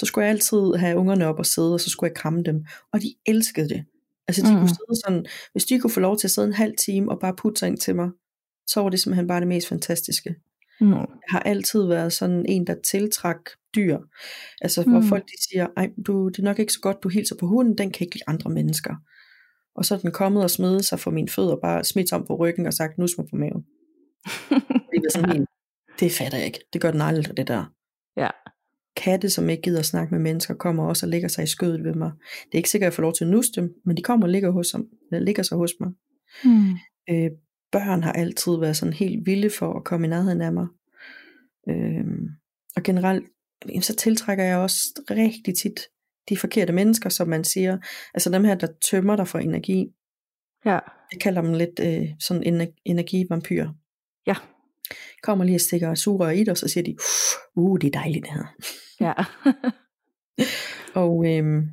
så skulle jeg altid have ungerne op og sidde, og så skulle jeg kramme dem. Og de elskede det. Altså de mm. kunne sidde sådan, hvis de kunne få lov til at sidde en halv time og bare putte sig ind til mig, så var det simpelthen bare det mest fantastiske. Mm. Jeg har altid været sådan en, der tiltræk dyr. Altså hvor mm. folk de siger, Ej, du, det er nok ikke så godt, du hilser på hunden, den kan ikke lide andre mennesker. Og så er den kommet og smedet sig for mine fødder, bare smidt om på ryggen og sagt, nu mig på maven. det, er sådan en, det fatter jeg ikke. Det gør den aldrig, det der. Ja. Katte, som ikke gider at snakke med mennesker, kommer også og lægger sig i skødet ved mig. Det er ikke sikkert, at jeg får lov til at nusse dem, men de kommer og ligger, hos, eller ligger sig hos mig. Mm. Øh, børn har altid været sådan helt vilde for at komme i nærheden af mig. Øhm, og generelt, så tiltrækker jeg også rigtig tit de forkerte mennesker, som man siger. Altså dem her, der tømmer dig for energi. Ja. Jeg kalder dem lidt øh, sådan energivampyr. Ja. Kommer lige og stikker sugerør i dig, og så siger de, uh, det er dejligt det her. Ja. og øhm,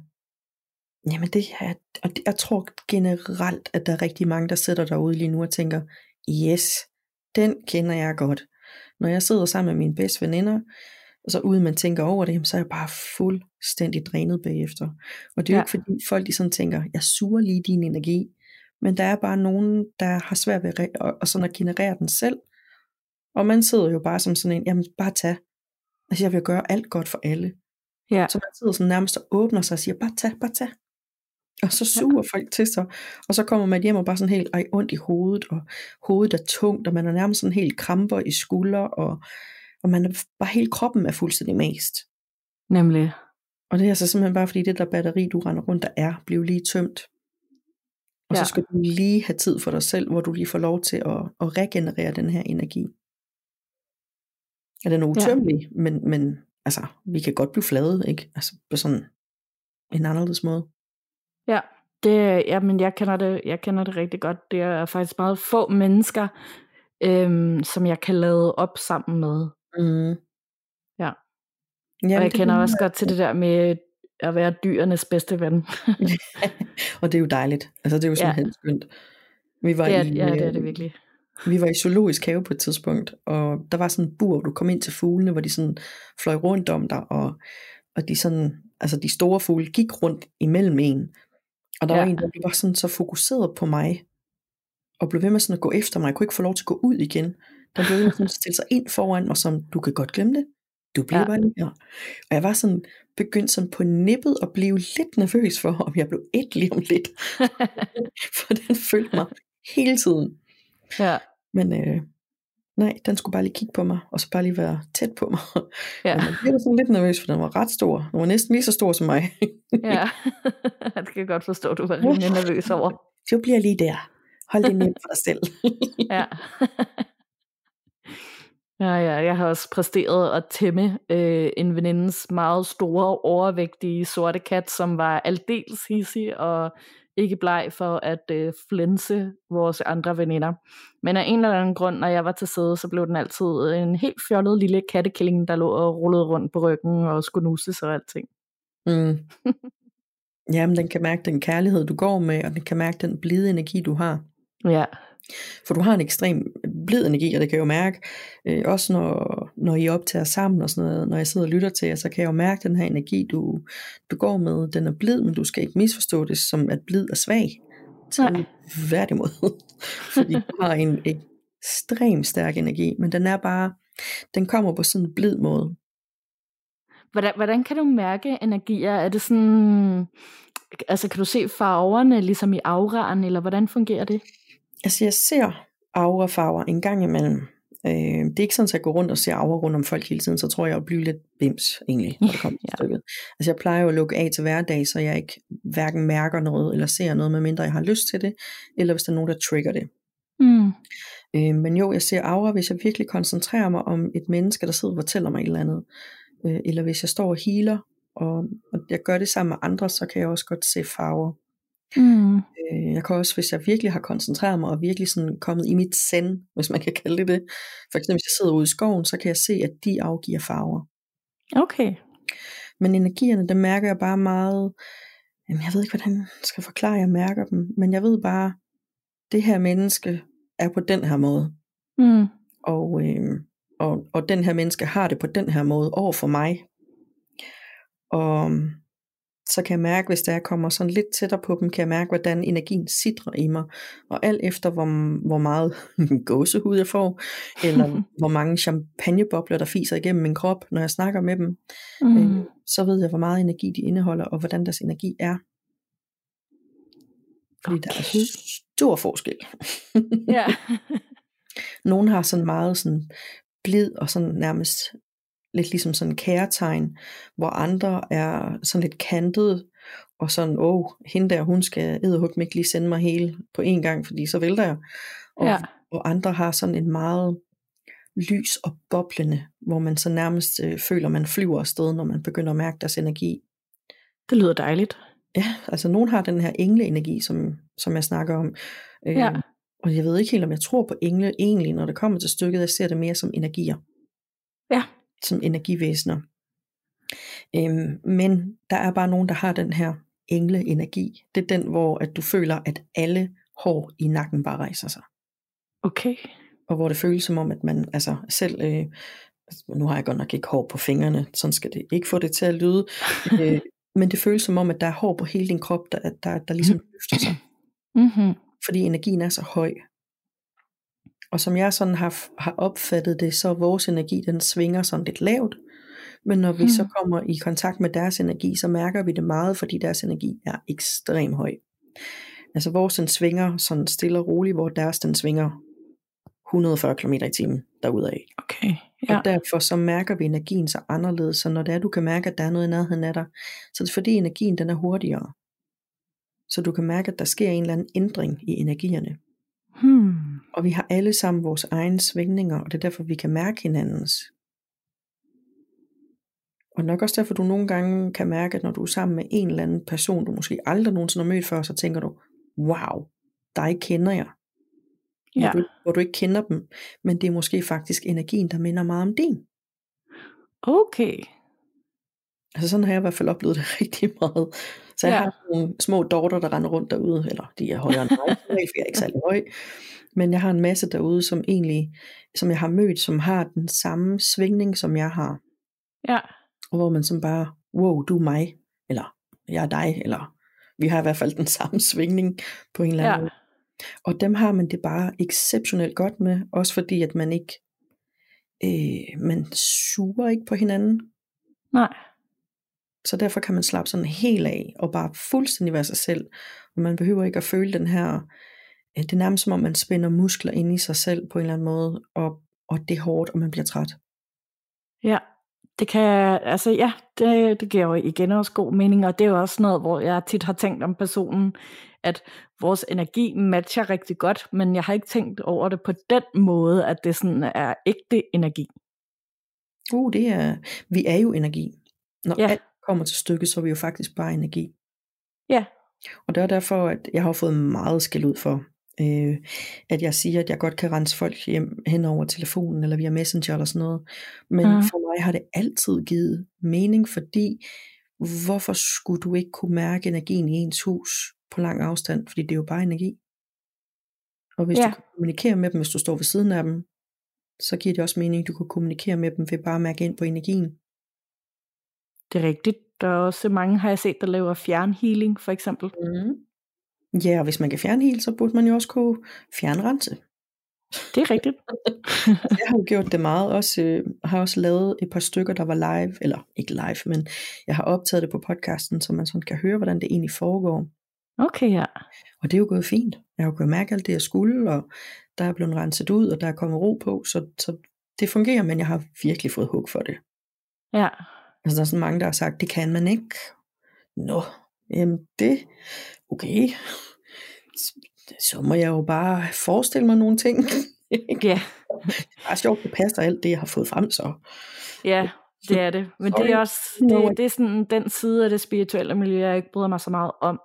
Jamen det er, og jeg tror generelt, at der er rigtig mange, der sidder derude lige nu og tænker, yes, den kender jeg godt. Når jeg sidder sammen med mine bedste veninder, og så uden man tænker over det, så er jeg bare fuldstændig drænet bagefter. Og det er jo ja. ikke fordi folk de sådan tænker, jeg suger lige din energi, men der er bare nogen, der har svært ved at, at, sådan at generere den selv. Og man sidder jo bare som sådan en, jamen bare tag. Altså jeg vil gøre alt godt for alle. Ja. Så man sidder sådan nærmest og åbner sig og siger, bare tag, bare tag. Og så suger ja. folk til sig, og så kommer man hjem og bare sådan helt ej, ondt i hovedet, og hovedet er tungt, og man er nærmest sådan helt kramper i skulder, og, og man er bare hele kroppen er fuldstændig mast. Nemlig. Og det er altså simpelthen bare fordi det der batteri, du render rundt, der er, bliver lige tømt. Og ja. så skal du lige have tid for dig selv, hvor du lige får lov til at, at regenerere den her energi. Ja, den er utømmelig, ja. men, men altså, vi kan godt blive flade, ikke? Altså på sådan en anderledes måde. Ja, det, jamen jeg kender det, jeg kender det rigtig godt. Det er faktisk meget få mennesker, øhm, som jeg kan lade op sammen med. Mm. Ja. Jamen, og jeg kender også godt til det der med at være dyrenes bedste ven. og det er jo dejligt. Altså det er jo simpelthen ja. skønt. Vi var det er, i, ja, det er det virkelig. Vi var i zoologisk have på et tidspunkt, og der var sådan en bur, hvor du kom ind til fuglene, hvor de sådan fløj rundt om dig, og, og de sådan, altså de store fugle gik rundt imellem en, og der ja. var en, der var sådan så fokuseret på mig, og blev ved med sådan at gå efter mig. Jeg kunne ikke få lov til at gå ud igen. Der blev ved med sådan at stille sig ind foran mig, som du kan godt glemme det. Du bliver Ja. bare lige her. Og jeg var sådan, begyndt sådan på nippet at blive lidt nervøs for, om jeg blev et lige om lidt. for den følte mig hele tiden. ja, Men øh, nej, den skulle bare lige kigge på mig, og så bare lige være tæt på mig. ja, Men jeg blev sådan lidt nervøs, for den var ret stor. Den var næsten lige så stor som mig. ja. det kan jeg godt forstå, du var rimelig nervøs over. Du bliver lige der. Hold det nemt for dig selv. Ja. Ja, ja, jeg har også præsteret at tæmme øh, en venindens meget store, overvægtige sorte kat, som var aldeles hissig og ikke bleg for at øh, flænse vores andre veninder. Men af en eller anden grund, når jeg var til sæde, så blev den altid en helt fjollet lille kattekilling, der lå og rullede rundt på ryggen og skulle nusses og alting. Mm. Jamen, den kan mærke den kærlighed, du går med, og den kan mærke den blide energi, du har. Ja, For du har en ekstrem blid energi, og det kan jeg jo mærke, øh, også når, når I optager sammen og sådan noget, når jeg sidder og lytter til jer, så kan jeg jo mærke den her energi, du, du går med, den er blid, men du skal ikke misforstå det som, at blid er svag. Nej. Tværtimod. Fordi du har en ekstrem stærk energi, men den er bare, den kommer på sådan en blid måde. Hvordan, hvordan kan du mærke energier? Er det sådan, altså kan du se farverne ligesom i auraen, eller hvordan fungerer det? Altså jeg ser aurafarver en gang imellem. Øh, det er ikke sådan, at jeg går rundt og ser aura rundt om folk hele tiden, så tror jeg, jeg bliver lidt bims egentlig, når det kommer til Ja. stykket. Altså jeg plejer jo at lukke af til hverdag, så jeg ikke hverken mærker noget eller ser noget, medmindre jeg har lyst til det, eller hvis der er nogen, der trigger det. Mm. Øh, men jo, jeg ser aura, hvis jeg virkelig koncentrerer mig om et menneske, der sidder og fortæller mig et eller andet. Øh, eller hvis jeg står og healer, og, og jeg gør det sammen med andre, så kan jeg også godt se farver. Mm. Øh, Jeg kan også, hvis jeg virkelig har koncentreret mig og virkelig sådan kommet i mit send, hvis man kan kalde det det. For eksempel hvis jeg sidder ude i skoven, så kan jeg se, at de afgiver farver. Okay. Men energierne, dem mærker jeg bare meget, jamen jeg ved ikke, hvordan jeg skal forklare, at jeg mærker dem, men jeg ved bare, det her menneske er på den her måde, Mm. og, øh, og, og den her menneske har det på den her måde over for mig. Og så kan jeg mærke, hvis der jeg kommer sådan lidt tættere på dem, kan jeg mærke, hvordan energien sidrer i mig. Og alt efter, hvor, hvor meget gåsehud jeg får, eller hvor mange champagnebobler, der fiser igennem min krop, når jeg snakker med dem, Mm. øh, så ved jeg, hvor meget energi de indeholder, og hvordan deres energi er. Fordi okay. der er stor forskel. Ja. Nogle har sådan meget sådan blid og sådan nærmest lidt ligesom sådan kærtegn, hvor andre er sådan lidt kantet, og sådan, åh, oh, hende der, hun skal edderhug ikke lige sende mig hele på en gang, fordi så vælter jeg. Og, Ja. og andre har sådan en meget lys og boblende, hvor man så nærmest øh, føler, man flyver afsted, når man begynder at mærke deres energi. Det lyder dejligt. Ja, altså nogen har den her engleenergi, som, som jeg snakker om. Øh, Ja. Og jeg ved ikke helt, om jeg tror på engle egentlig, når det kommer til stykket. Jeg ser det mere som energier. Ja. Som energivæsener. Øhm, men der er bare nogen, der har den her engleenergi. Det er den, hvor at du føler, at alle hår i nakken bare rejser sig. Okay. Og hvor det føles som om, at man altså selv... Øh, altså, nu har jeg godt nok ikke hår på fingrene, sådan skal det ikke få det til at lyde. øh, men det føles som om, at der er hår på hele din krop, der, der, der ligesom løfter sig. Mm-hmm. fordi energien er så høj. Og som jeg sådan har, har opfattet det, så vores energi, den svinger sådan lidt lavt. Men når vi Hmm. så kommer i kontakt med deres energi, så mærker vi det meget, fordi deres energi er ekstremt høj. Altså vores den svinger sådan stille og roligt, hvor deres den svinger 140 km i timen derudad. Okay. Ja. Og derfor så mærker vi energien så anderledes, så når det er, du kan mærke, at der er noget i nærheden af dig, så er det fordi energien den er hurtigere. Så du kan mærke, at der sker en eller anden ændring i energierne. Hmm. Og vi har alle sammen vores egne svingninger, og det er derfor, vi kan mærke hinandens. Og nok også derfor, du nogle gange kan mærke, at når du er sammen med en eller anden person, du måske aldrig nogensinde har mødt før, så tænker du, wow, dig kender jeg. Hvor, Ja. du, hvor du ikke kender dem, men det er måske faktisk energien, der minder meget om din. Okay. Altså sådan har jeg i hvert fald oplevet det rigtig meget. Så jeg Ja. har nogle små dorter, der render rundt derude, eller de er højere end mig, for jeg er ikke særlig høj. Men jeg har en masse derude, som egentlig, som jeg har mødt, som har den samme svingning, som jeg har. Ja. Og hvor man som bare, wow, du er mig, eller jeg er dig, eller vi har i hvert fald den samme svingning på en eller anden Ja. måde. Og dem har man det bare exceptionelt godt med, også fordi at man ikke, øh, man suger ikke på hinanden. Nej. Så derfor kan man slappe sådan helt af, og bare fuldstændig være sig selv. Og man behøver ikke at føle den her, det er nærmest som om man spænder muskler ind i sig selv på en eller anden måde, og, og det er hårdt, og man bliver træt. Ja, det kan, altså ja, det, det giver jo igen også god mening, og det er jo også noget, hvor jeg tit har tænkt om personen, at vores energi matcher rigtig godt, men jeg har ikke tænkt over det på den måde, at det sådan er ægte energi. Uh, det er, vi er jo energi. Når Ja. alt kommer til stykket, så er vi jo faktisk bare energi. Ja, Og det er derfor, at jeg har fået meget skæld ud for, øh, at jeg siger, at jeg godt kan rense folk hjem hen over telefonen, eller via messenger eller sådan noget. Men mm. for mig har det altid givet mening, fordi hvorfor skulle du ikke kunne mærke energien i ens hus på lang afstand? Fordi det er jo bare energi. Og hvis Ja. du kan kommunikere med dem, hvis du står ved siden af dem, så giver det også mening, at du kan kommunikere med dem ved bare at mærke ind på energien. det er rigtigt. Der er også mange, har jeg set, der laver fjernhealing, for eksempel. Mm. Ja, og hvis man kan fjerne helt, så burde man jo også kunne fjernrense. Det er rigtigt. Jeg har jo gjort det meget, også, øh, har også lavet et par stykker, der var live, eller ikke live, men jeg har optaget det på podcasten, så man sådan kan høre, hvordan det egentlig foregår. Okay, ja. Og det er jo gået fint. Jeg har jo kunnet mærke alt det, jeg skulle, og der er blevet renset ud, og der er kommet ro på, så, så det fungerer, men jeg har virkelig fået hug for det. Ja, Altså der er sådan mange, der har sagt, det kan man ikke. Nå, jamen det, okay. Så- må jeg jo bare forestille mig nogle ting. ja, Det er bare sjovt, det passer alt det, jeg har fået frem så. ja, det er det. Men det er også det, det er sådan den side af det spirituelle miljø, jeg ikke bryder mig så meget om.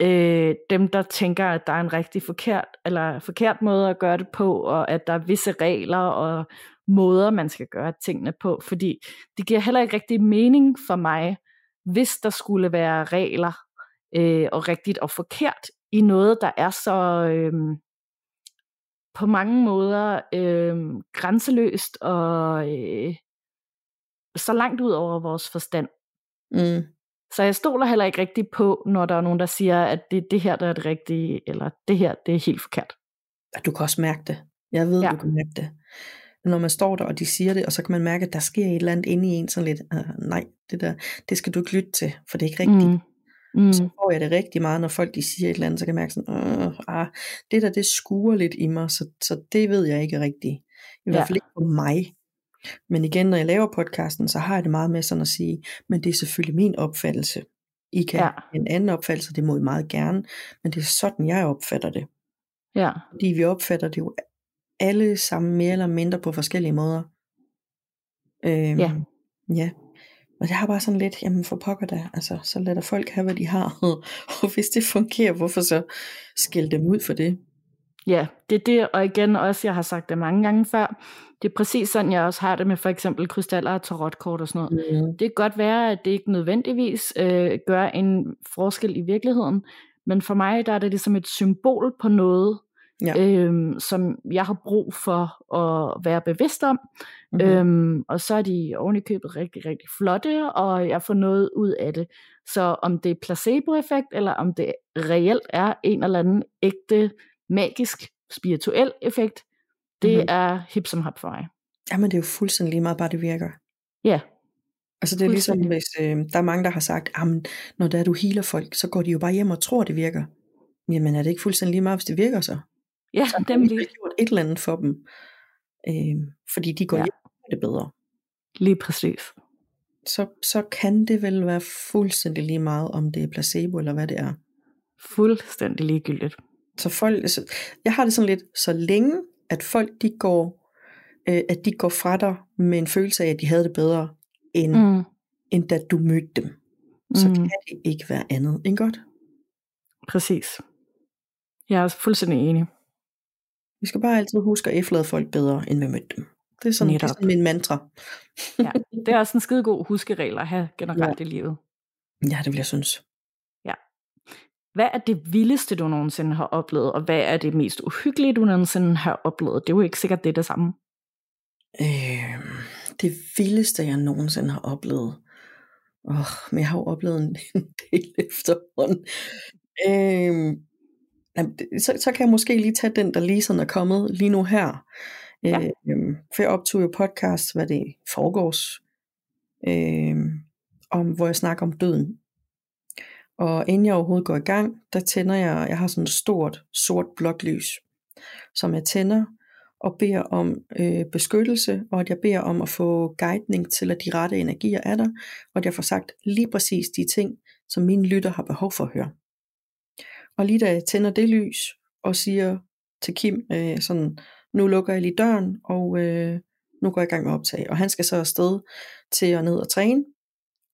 Øh, dem, der tænker, at der er en rigtig forkert, eller forkert måde at gøre det på, og at der er visse regler og måder, man skal gøre tingene på. Fordi det giver heller ikke rigtig mening for mig, hvis der skulle være regler øh, og rigtigt og forkert i noget, der er så øh, på mange måder øh, grænseløst og øh, så langt ud over vores forstand. Mm. Så jeg stoler heller ikke rigtig på, når der er nogen, der siger, at det er det her, der er det rigtige, eller det her, det er helt forkert. Du kan også mærke det. Jeg ved, Ja. ja. du kan mærke det. Når man står der, og de siger det, og så kan man mærke, at der sker et eller andet inde i en, sådan lidt, uh, nej, det der, det skal du ikke lytte til, for det er ikke rigtigt. Mm. Mm. Så får jeg det rigtig meget, når folk de siger et eller andet, så kan jeg mærke sådan, uh, ah, det der, det skuer lidt i mig, så, så det ved jeg ikke rigtigt. I hvert Ja. fald ikke på mig. Men igen, når jeg laver podcasten, så har jeg det meget med sådan at sige, men det er selvfølgelig min opfattelse. I kan ja. en anden opfattelse, det må I meget gerne, men det er sådan, jeg opfatter det. Ja, Fordi vi opfatter det jo alle sammen mere eller mindre på forskellige måder. Øhm, Ja. Ja. Og jeg har bare sådan lidt, jamen for pokker da, altså så lader folk have, hvad de har. og hvis det fungerer, hvorfor så skælde dem ud for det? ja, det er det, og igen også, jeg har sagt det mange gange før, det er præcis sådan, jeg også har det med for eksempel krystaller og tarotkort og sådan noget. Mm. Det kan godt være, at det ikke nødvendigvis øh, gør en forskel i virkeligheden, men for mig der er det ligesom et symbol på noget, Ja. øhm, som jeg har brug for at være bevidst om. Mm. Øhm, og så er de oven i købet rigtig, rigtig flotte, og jeg får noget ud af det. Så om det er placeboeffekt, eller om det reelt er en eller anden ægte, magisk, spirituel effekt, det Mhm. er hip som hap for mig. Jamen det er jo fuldstændig lige meget, bare det virker. Ja, Altså det er ligesom, hvis øh, der er mange, der har sagt, jamen når der er du healer folk, så går de jo bare hjem og tror, det virker. Jamen er det ikke fuldstændig lige meget, hvis det virker så? Ja Så har nemlig gjort et eller andet for dem. Øh, fordi de går Ja. hjem det bedre. lige præcis. så, så kan det vel være fuldstændig lige meget, om det er placebo eller hvad det er. Fuldstændig ligegyldigt. Så folk, altså, jeg har det sådan lidt, så længe at folk de går, øh, at de går fra dig med en følelse af, at de havde det bedre, end, mm. Mm. end da du mødte dem, så Mm. kan det ikke være andet end godt. Præcis. Jeg er også fuldstændig enig. Vi skal bare altid huske at efterlade folk bedre, end vi mødte dem. Det er sådan, det er sådan min mantra. Ja. Det er også en skide god huskeregel at have generelt ja. i livet. Ja, det vil jeg synes. Hvad er det vildeste, du nogensinde har oplevet, og hvad er det mest uhyggelige, du nogensinde har oplevet? Det er jo ikke sikkert det er det samme. Øh, det vildeste, jeg nogensinde har oplevet. Oh, men jeg har jo oplevet en del efterhånden. Øh, jamen, så, så kan jeg måske lige tage den, der lige sådan er kommet lige nu her. Ja. Øh, for jeg optog jo podcast, hvad det foregårs, øh, om, hvor jeg snakker om døden. Og inden jeg overhovedet går i gang, der tænder jeg, jeg har sådan et stort sort blåt lys, som jeg tænder og beder om øh, beskyttelse, og at jeg beder om at få guidning til, at de rette energier er der, og at jeg får sagt lige præcis de ting, som mine lytter har behov for at høre. Og lige da jeg tænder det lys, og siger til Kim, øh, sådan, nu lukker jeg lige døren, og øh, nu går jeg i gang med at optage. Og han skal så afsted til at ned og træne,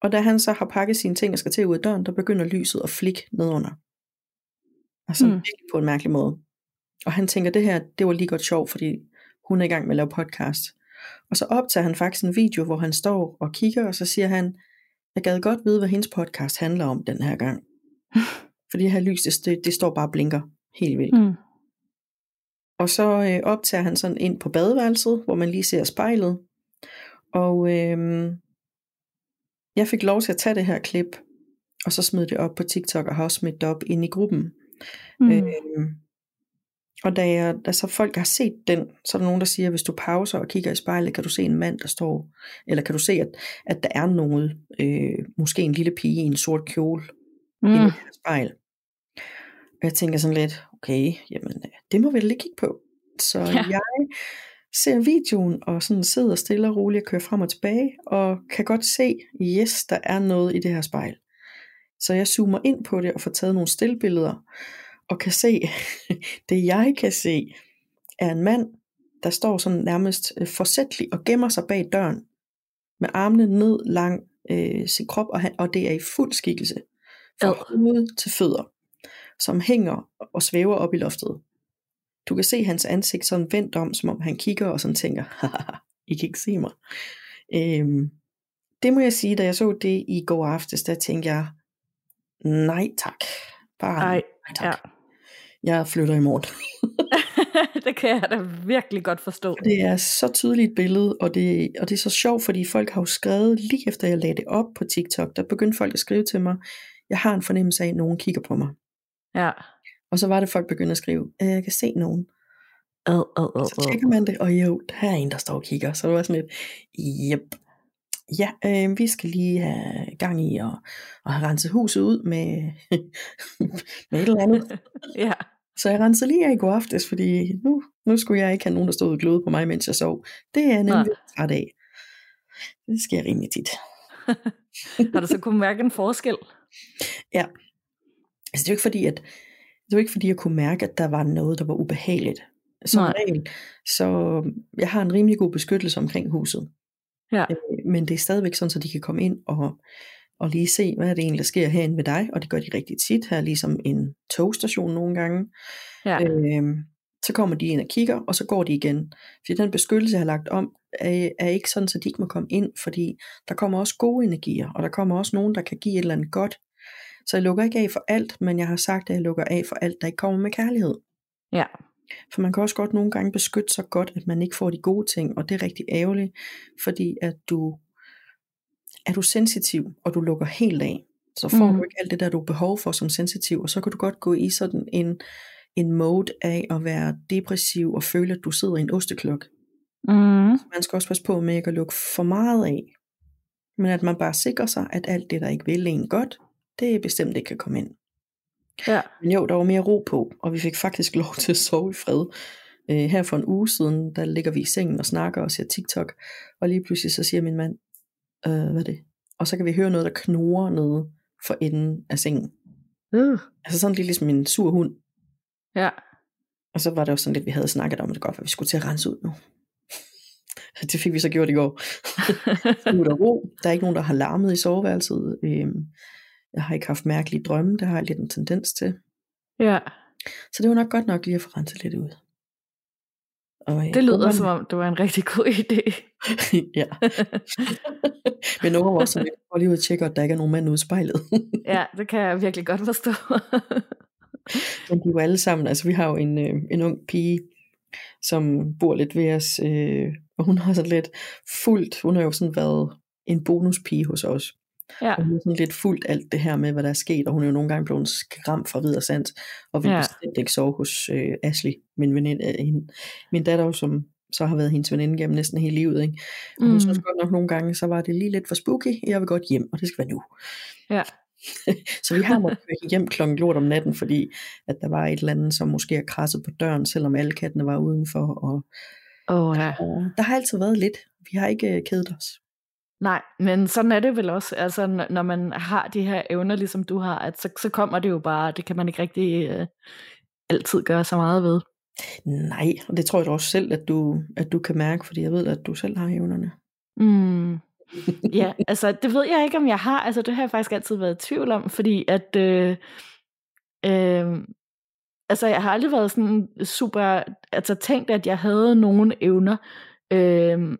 og da han så har pakket sine ting og skal til ud af døren, der begynder lyset at flikke nedunder. Altså mm. på en mærkelig måde. Og han tænker, det her, det var lige godt sjovt, fordi hun er i gang med at lave podcast. Og så optager han faktisk en video, hvor han står og kigger, og så siger han, jeg gad godt vide, hvad hendes podcast handler om den her gang. Fordi det her lys, det, det, står bare og blinker helt vildt. Mm. Og så øh, optager han sådan ind på badeværelset, hvor man lige ser spejlet. Og øh, jeg fik lov til at tage det her klip, og så smide det op på TikTok, og har også smidt det op ind i gruppen. Mm. Øh, og da, jeg, da så folk har set den, så er der nogen, der siger, at hvis du pauser og kigger i spejlet, kan du se en mand, der står, eller kan du se, at, at der er noget, øh, måske en lille pige i en sort kjole, mm. i det her spejl. Og jeg tænker sådan lidt, okay, jamen det må vi lige kigge på. Så Ja. jeg ser videoen, og sådan sidder stille og roligt og kører frem og tilbage, og kan godt se, yes, der er noget i det her spejl. Så jeg zoomer ind på det og får taget nogle stillbilleder, og kan se, det jeg kan se, er en mand, der står sådan nærmest øh, forsætlig og gemmer sig bag døren, med armene ned lang øh, sin krop, og, han, og det er i fuld skikkelse, fra Ad. hoved til fødder, som hænger og svæver op i loftet. Du kan se hans ansigt sådan vendt om, som om han kigger og sådan tænker, haha, I kan ikke se mig. Øhm, det må jeg sige, da jeg så det i går aftes, der tænkte jeg, nej tak. Bare Ej, nej tak. ja. Jeg flytter i morgen. det kan jeg da virkelig godt forstå. Det er så tydeligt et billede, og det, og det er så sjovt, fordi folk har jo skrevet, lige efter jeg lagde det op på TikTok, der begyndte folk at skrive til mig, jeg har en fornemmelse af, at nogen kigger på mig. Ja. Og så var det, folk begyndte at skrive, "Øh, jeg kan se nogen. Ad, ad, ad, Så tjekker man det, og jo, der er en, der står og kigger. Så det var sådan lidt, jep. Ja, øh, vi skal lige have gang i at, at have renset huset ud med, med et eller andet. ja. Så jeg rensede lige af i går aftes, fordi nu, nu skulle jeg ikke have nogen, der stod og gløde på mig, mens jeg sov. Det er jeg nemlig træt af. Det sker rimelig tit. Har du så kunne mærke en forskel? Ja. Altså det er jo ikke fordi, at det var ikke fordi, jeg kunne mærke, at der var noget, der var ubehageligt. Som Nej. regel. Så jeg har en rimelig god beskyttelse omkring huset. Ja. Øh, Men det er stadigvæk sådan, så de kan komme ind og, og lige se, hvad er det egentlig, der sker herinde ved dig. Og det gør de rigtig tit her, ligesom en togstation nogle gange. Ja. Øhm, så kommer de ind og kigger, og så går de igen. Fordi den beskyttelse, jeg har lagt om, er, er ikke sådan, så de ikke må komme ind, fordi der kommer også gode energier, og der kommer også nogen, der kan give et eller andet godt. Så jeg lukker ikke af for alt, men jeg har sagt, at jeg lukker af for alt, der ikke kommer med kærlighed. Ja. For man kan også godt nogle gange beskytte sig godt, at man ikke får de gode ting, og det er rigtig ærgerligt, fordi at du er du sensitiv, og du lukker helt af, så får mm. du ikke alt det der, du har behov for som sensitiv, og så kan du godt gå i sådan en, en mode af at være depressiv og føle, at du sidder i en osteklok. Mm. Man skal også passe på med ikke at lukke for meget af, men at man bare sikrer sig, at alt det, der ikke vil en godt, det bestemt ikke kan komme ind. Ja. Men jo, der var mere ro på, og vi fik faktisk lov til at sove i fred. Øh, her for en uge siden, der ligger vi i sengen og snakker og ser TikTok, og lige pludselig så siger min mand, øh, hvad er det? Og så kan vi høre noget, der knurrer nede for enden af sengen. Uh. Altså sådan lidt ligesom en sur hund. Ja. Og så var det jo sådan lidt, vi havde snakket om, at det godt, at vi skulle til at rense ud nu. Det fik vi så gjort i går. Nu er der ro. Der er ikke nogen, der har larmet i soveværelset. Øhm, Jeg har ikke haft mærkelige drømme. Det har jeg lidt en tendens til. Ja. Så det var nok godt nok lige at få renset lidt ud. Og, Det lyder ungerne- som om, det var en rigtig god idé. ja. Men nogle også sådan, lidt, "Prøv lige ud og tjekke, at der ikke er nogen mand ude i spejlet. ja, det kan jeg virkelig godt forstå. Men de var alle sammen, altså vi har jo en, øh, en ung pige, som bor lidt ved os, øh, og hun har sådan lidt fuldt, hun har jo sådan været en bonuspige hos os. Ja. Hun har sådan lidt fuldt alt det her med, hvad der er sket, og hun er jo nogle gange blevet skræmt fra videre sandt, og vil Ja. bestemt ikke sove hos øh, Ashley, min veninde, øh, hende. min datter, jo, som så har været hendes veninde gennem næsten hele livet. Ikke? Og hun Mm. synes godt nok nogle gange, så var det lige lidt for spooky, jeg vil godt hjem, og det skal være nu. Ja. så vi har måttet køre hjem klokken lort om natten, fordi at der var et eller andet, som måske har krasset på døren, selvom alle kattene var udenfor. Og, Åh, ja. og der har altid været lidt. Vi har ikke øh, kedet os. Nej, men sådan er det vel også, altså når man har de her evner, ligesom du har, at så, så kommer det jo bare, det kan man ikke rigtig øh, altid gøre så meget ved. Nej, og det tror jeg da også selv, at du, at du kan mærke, fordi jeg ved, at du selv har evnerne. Mm. Ja, altså det ved jeg ikke, om jeg har, altså det har jeg faktisk altid været i tvivl om, fordi at, øh, øh, altså jeg har aldrig været sådan super, altså tænkt, at jeg havde nogle evner, øh,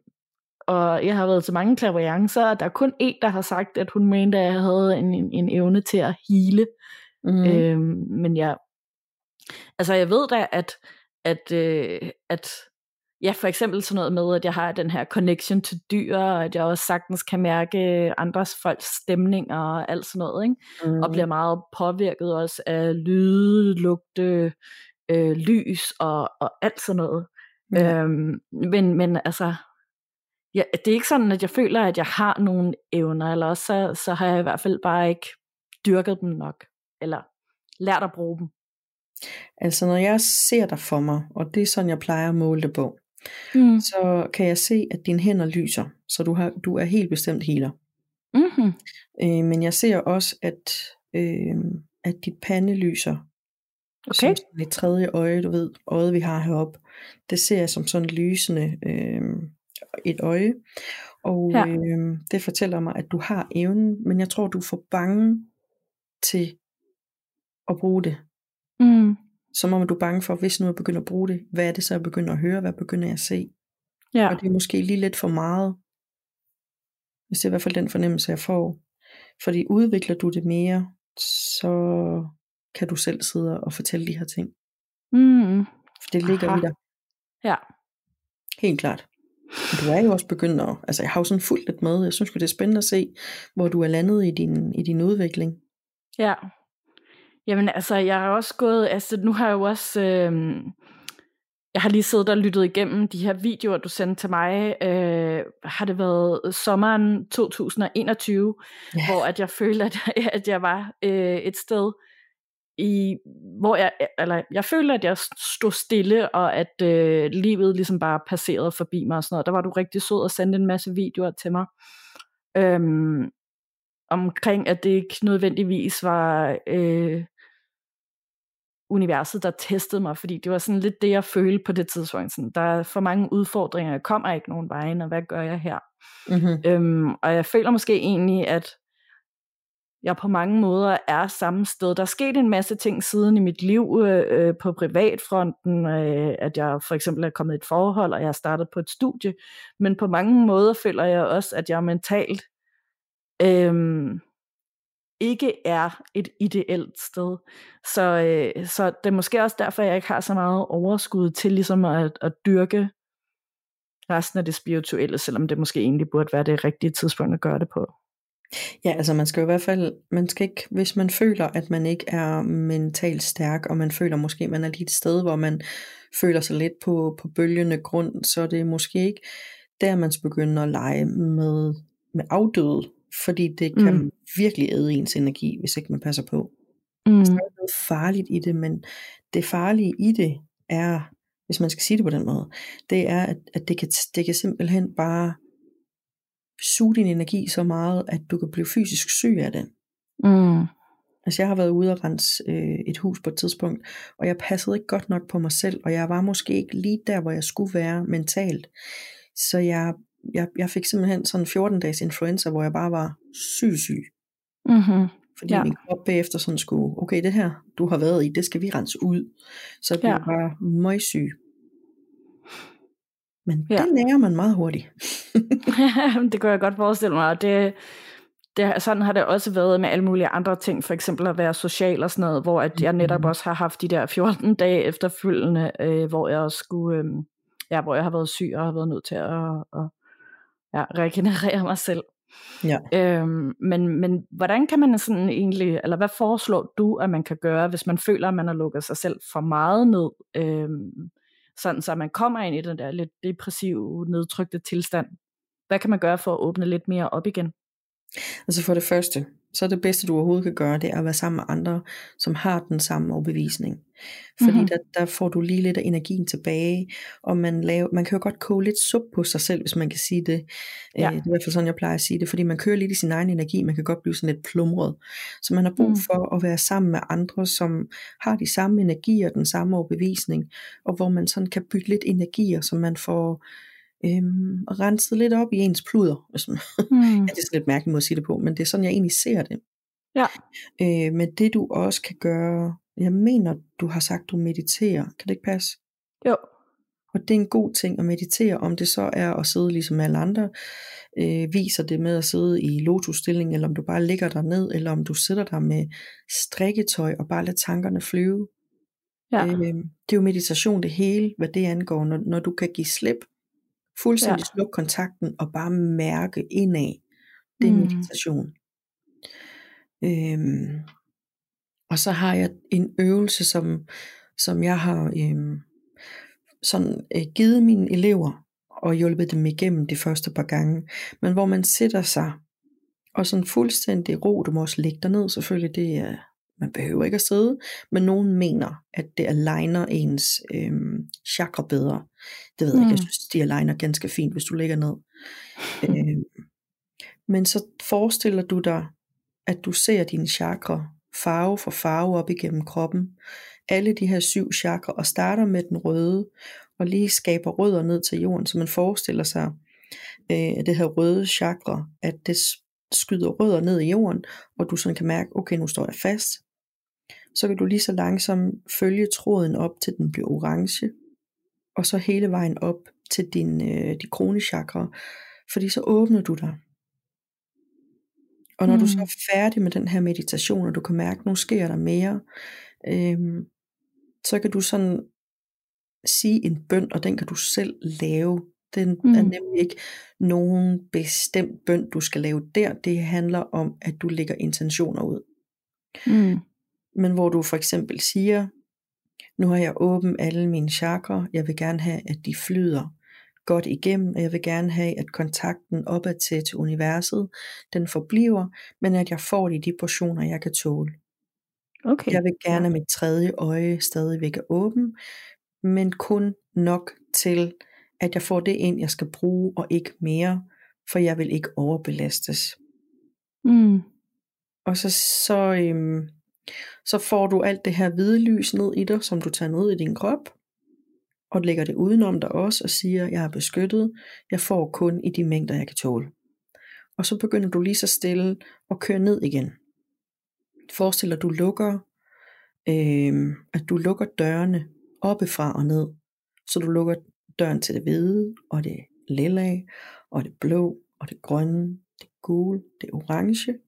og jeg har været til mange klaverjancer, og der er kun en, der har sagt, at hun mente, at jeg havde en, en, en evne til at hele, Mm. Mm. Øhm, men jeg, altså jeg ved da, at, at, øh, at ja, for eksempel sådan noget med, at jeg har den her connection til dyr, og at jeg også sagtens kan mærke andres folks stemninger og alt sådan noget, ikke? mm. og bliver meget påvirket også af lyde, lugte, øh, lys og, og alt sådan noget. Ja. Øhm, men, men altså, ja, det er ikke sådan, at jeg føler, at jeg har nogle evner, eller også så, så har jeg i hvert fald bare ikke dyrket dem nok, eller lært at bruge dem. Altså når jeg ser dig for mig, og det er sådan, jeg plejer at måle det på, Mm. så kan jeg se, at dine hænder lyser, så du, har, du er helt bestemt healer. Mm-hmm. Øh, men jeg ser også, at, øh, at dit pande lyser. Okay. Som sådan et tredje øje, du ved, øjet vi har heroppe. Det ser jeg som sådan lysende øh, et øje. Og Ja. øh, det fortæller mig, at du har evnen, men jeg tror, du er for bange til at bruge det. Mm. Som om du er bange for, hvis nu jeg begynder at bruge det, hvad er det så, jeg begynder at høre, hvad begynder jeg at se? Ja. Og det er måske lige lidt for meget. Hvis det er i hvert fald den fornemmelse, jeg får. Fordi udvikler du det mere, så kan du selv sidde og fortælle de her ting. Mm. For det ligger Aha. i dig. Ja. Helt klart. Du er jo også begyndt at, altså jeg har jo sådan fuldt lidt med, jeg synes det er spændende at se, hvor du er landet i din, i din udvikling. Ja. Jamen altså, jeg har også gået, altså nu har jeg jo også, øh, jeg har lige siddet og lyttet igennem de her videoer, du sendte til mig, øh, har det været sommeren 2021, Ja. hvor at jeg følte, at, at jeg var øh, et sted, i, hvor jeg, eller jeg følte, at jeg stod stille, og at øh, livet ligesom bare passerede forbi mig og sådan noget. Der var du rigtig sød og sendte en masse videoer til mig. Øhm, omkring, at det ikke nødvendigvis var øh, universet, der testede mig, fordi det var sådan lidt det, jeg følte på det tidspunkt. Sådan, der er for mange udfordringer, jeg kommer ikke nogen vejen, og hvad gør jeg her? Mm-hmm. Øhm, og jeg føler måske egentlig, at jeg på mange måder er samme sted. Der er sket en masse ting siden i mit liv øh, øh på privatfronten, øh, at jeg for eksempel er kommet i et forhold, og jeg har startet på et studie. Men på mange måder føler jeg også, at jeg mentalt øh, ikke er et ideelt sted. Så, øh, så det er måske også derfor, jeg ikke har så meget overskud til ligesom at, at dyrke resten af det spirituelle, selvom det måske egentlig burde være det rigtige tidspunkt at gøre det på. Ja, altså man skal jo i hvert fald, man skal ikke, hvis man føler, at man ikke er mentalt stærk, og man føler måske, at man er lige et sted, hvor man føler sig lidt på, på bølgende grund, så det er måske ikke der, man skal begynde at lege med, med afdøde, fordi det kan Mm. virkelig æde ens energi, hvis ikke man passer på. Mm. Der er noget farligt i det, men det farlige i det er, hvis man skal sige det på den måde, det er, at, at det, kan, det kan simpelthen bare suge din energi så meget, at du kan blive fysisk syg af det. Mm. Altså jeg har været ude og rense øh, et hus på et tidspunkt, og jeg passede ikke godt nok på mig selv, og jeg var måske ikke lige der, hvor jeg skulle være mentalt. Så jeg, jeg, jeg fik simpelthen sådan 14 dages influenza, hvor jeg bare var syg syg. Mm-hmm. Fordi Ja. min krop bagefter sådan skulle, okay det her du har været i, det skal vi rense ud. Så jeg blev ja. bare møgsyg. Men Ja. det lærer man meget hurtigt. det kan jeg godt forestille mig, og det, det, sådan har det også været med alle mulige andre ting, for eksempel at være social og sådan noget, hvor at jeg netop Mhm. også har haft de der 14 dage efterfølgende, øh, hvor jeg også skulle, øh, ja, hvor jeg har været syg og har været nødt til at, at ja, regenerere mig selv. Ja. Øhm, men, men hvordan kan man sådan egentlig, eller hvad foreslår du, at man kan gøre, hvis man føler, at man har lukket sig selv for meget ned, øhm, sådan så man kommer ind i den der lidt depressive, nedtrykte tilstand. Hvad kan man gøre for at åbne lidt mere op igen? Altså for det første, så er det bedste du overhovedet kan gøre, det er at være sammen med andre, som har den samme overbevisning. Fordi mm-hmm. der, der får du lige lidt af energien tilbage, og man, laver, man kan jo godt koge lidt sup på sig selv, hvis man kan sige det. Ja. Øh, det er i hvert fald sådan, jeg plejer at sige det, fordi man kører lidt i sin egen energi, man kan godt blive sådan lidt plumret. Så man har brug mm. for at være sammen med andre, som har de samme energier, den samme overbevisning, og hvor man sådan kan bytte lidt energier, så man får øhm, renset lidt op i ens pluder. Man, mm. ja, det er sådan lidt mærkeligt måde at sige det på, men det er sådan, jeg egentlig ser det. Ja. Øh, men det du også kan gøre, jeg mener, du har sagt, du mediterer. Kan det ikke passe? Jo. Og det er en god ting at meditere, om det så er at sidde ligesom alle andre, øh, viser det med at sidde i lotusstilling, eller om du bare ligger der ned, eller om du sidder der med strikketøj og bare lader tankerne flyve. Ja. Øh, det er jo meditation det hele, hvad det angår, når, når du kan give slip Fuldstændig ja. slukke kontakten og bare mærke indad. Det er mm. meditation. Øhm, og så har jeg en øvelse, som, som jeg har øhm, sådan, øh, givet mine elever og hjulpet dem igennem de første par gange. Men hvor man sætter sig og sådan fuldstændig ro, du må også ligge dig ned selvfølgelig, det er man behøver ikke at sidde, men nogen mener, at det aligner ens øhm, chakra bedre. Det ved jeg mm. ikke, jeg synes, de aligner ganske fint, hvis du ligger ned. øhm, men så forestiller du dig, at du ser dine chakra farve for farve op igennem kroppen. Alle de her syv chakra, og starter med den røde, og lige skaber rødder ned til jorden, så man forestiller sig, øh, det her røde chakra, at det skyder rødder ned i jorden, og du sådan kan mærke, okay, nu står jeg fast, så kan du lige så langsomt følge tråden op til den bliver orange, og så hele vejen op til din, øh, de kronechakra, fordi så åbner du dig. Og når mm. du så er færdig med den her meditation, og du kan mærke, at nu sker der mere, øhm, så kan du sådan sige en bøn, og den kan du selv lave. Den mm. er nemlig ikke nogen bestemt bøn, du skal lave der. Det handler om, at du lægger intentioner ud. Mm men hvor du for eksempel siger, nu har jeg åbent alle mine chakra, jeg vil gerne have, at de flyder godt igennem, og jeg vil gerne have, at kontakten opad til, til universet, den forbliver, men at jeg får det i de portioner, jeg kan tåle. Okay. Jeg vil gerne, at mit tredje øje stadigvæk er åben, men kun nok til, at jeg får det ind, jeg skal bruge, og ikke mere, for jeg vil ikke overbelastes. Mm. Og så, så øhm, så får du alt det her hvide lys ned i dig, som du tager ned i din krop, og lægger det udenom dig også, og siger, jeg er beskyttet, jeg får kun i de mængder, jeg kan tåle. Og så begynder du lige så stille at køre ned igen. Forestil dig, at du lukker, øh, at du lukker dørene oppefra og ned. Så du lukker døren til det hvide, og det lilla, og det blå, og det grønne, det gule, det orange,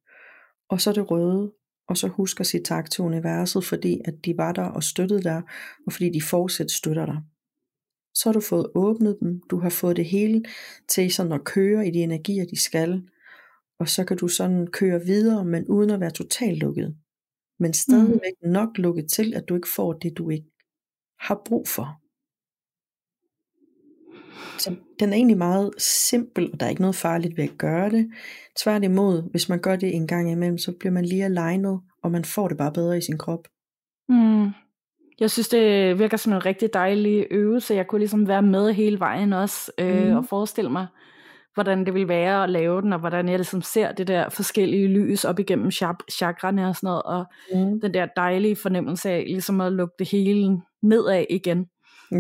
og så det røde, og så husk at sige tak til universet, fordi at de var der og støttede dig, og fordi de fortsat støtter dig. Så har du fået åbnet dem, du har fået det hele til sådan at køre i de energier, de skal, og så kan du sådan køre videre, men uden at være totalt lukket. Men stadigvæk mm. nok lukket til, at du ikke får det, du ikke har brug for. Så den er egentlig meget simpel, og der er ikke noget farligt ved at gøre det. Tværtimod, hvis man gør det en gang imellem, så bliver man lige alignet, og man får det bare bedre i sin krop. Mm. Jeg synes, det virker som en rigtig dejlig øvelse. Jeg kunne ligesom være med hele vejen også, øh, mm. og forestille mig, hvordan det vil være at lave den, og hvordan jeg ligesom ser det der forskellige lys op igennem chakrene og sådan noget, og mm. den der dejlige fornemmelse af ligesom at lukke det hele nedad igen.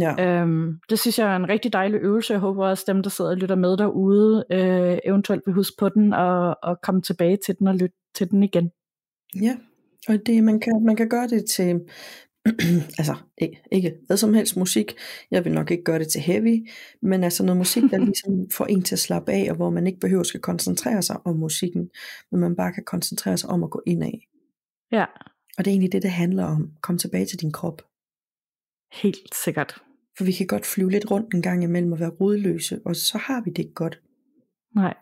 Ja. Øhm, det synes jeg er en rigtig dejlig øvelse. Jeg håber også dem, der sidder og lytter med derude, øh, eventuelt vil huske på den og, og komme tilbage til den og lytte til den igen. Ja, og det, man, kan, man kan gøre det til, altså ikke, ikke hvad som helst musik, jeg vil nok ikke gøre det til heavy, men altså noget musik, der ligesom får en til at slappe af, og hvor man ikke behøver at koncentrere sig om musikken, men man bare kan koncentrere sig om at gå ind af. Ja. Og det er egentlig det, det handler om. Kom tilbage til din krop. Helt sikkert. For vi kan godt flyve lidt rundt en gang imellem og være rodløse, og så har vi det ikke godt. Nej.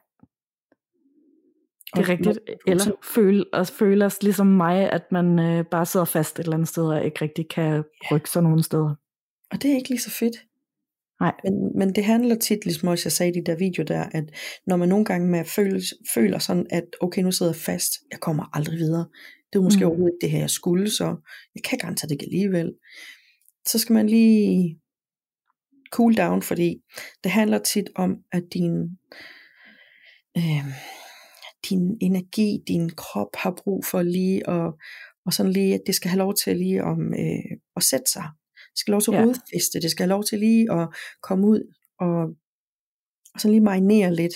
Det er og rigtigt. Eller føle os, føle os ligesom mig, at man øh, bare sidder fast et eller andet sted, og ikke rigtig kan rykke sig nogen steder. Og det er ikke lige så fedt. Nej. Men, men det handler tit, ligesom også jeg sagde i de der video der, at når man nogle gange med føler, føler sådan, at okay, nu sidder jeg fast, jeg kommer aldrig videre. Det er måske mm. overhovedet ikke det her, jeg skulle, så jeg kan garanteret det ikke alligevel. Så skal man lige cool down, fordi det handler tit om, at din, øh, din energi, din krop har brug for lige at, og sådan lige, at det skal have lov til lige om, øh, at sætte sig. Det skal have lov til at Ja. det skal have lov til lige at komme ud og, og sådan lige marinere lidt,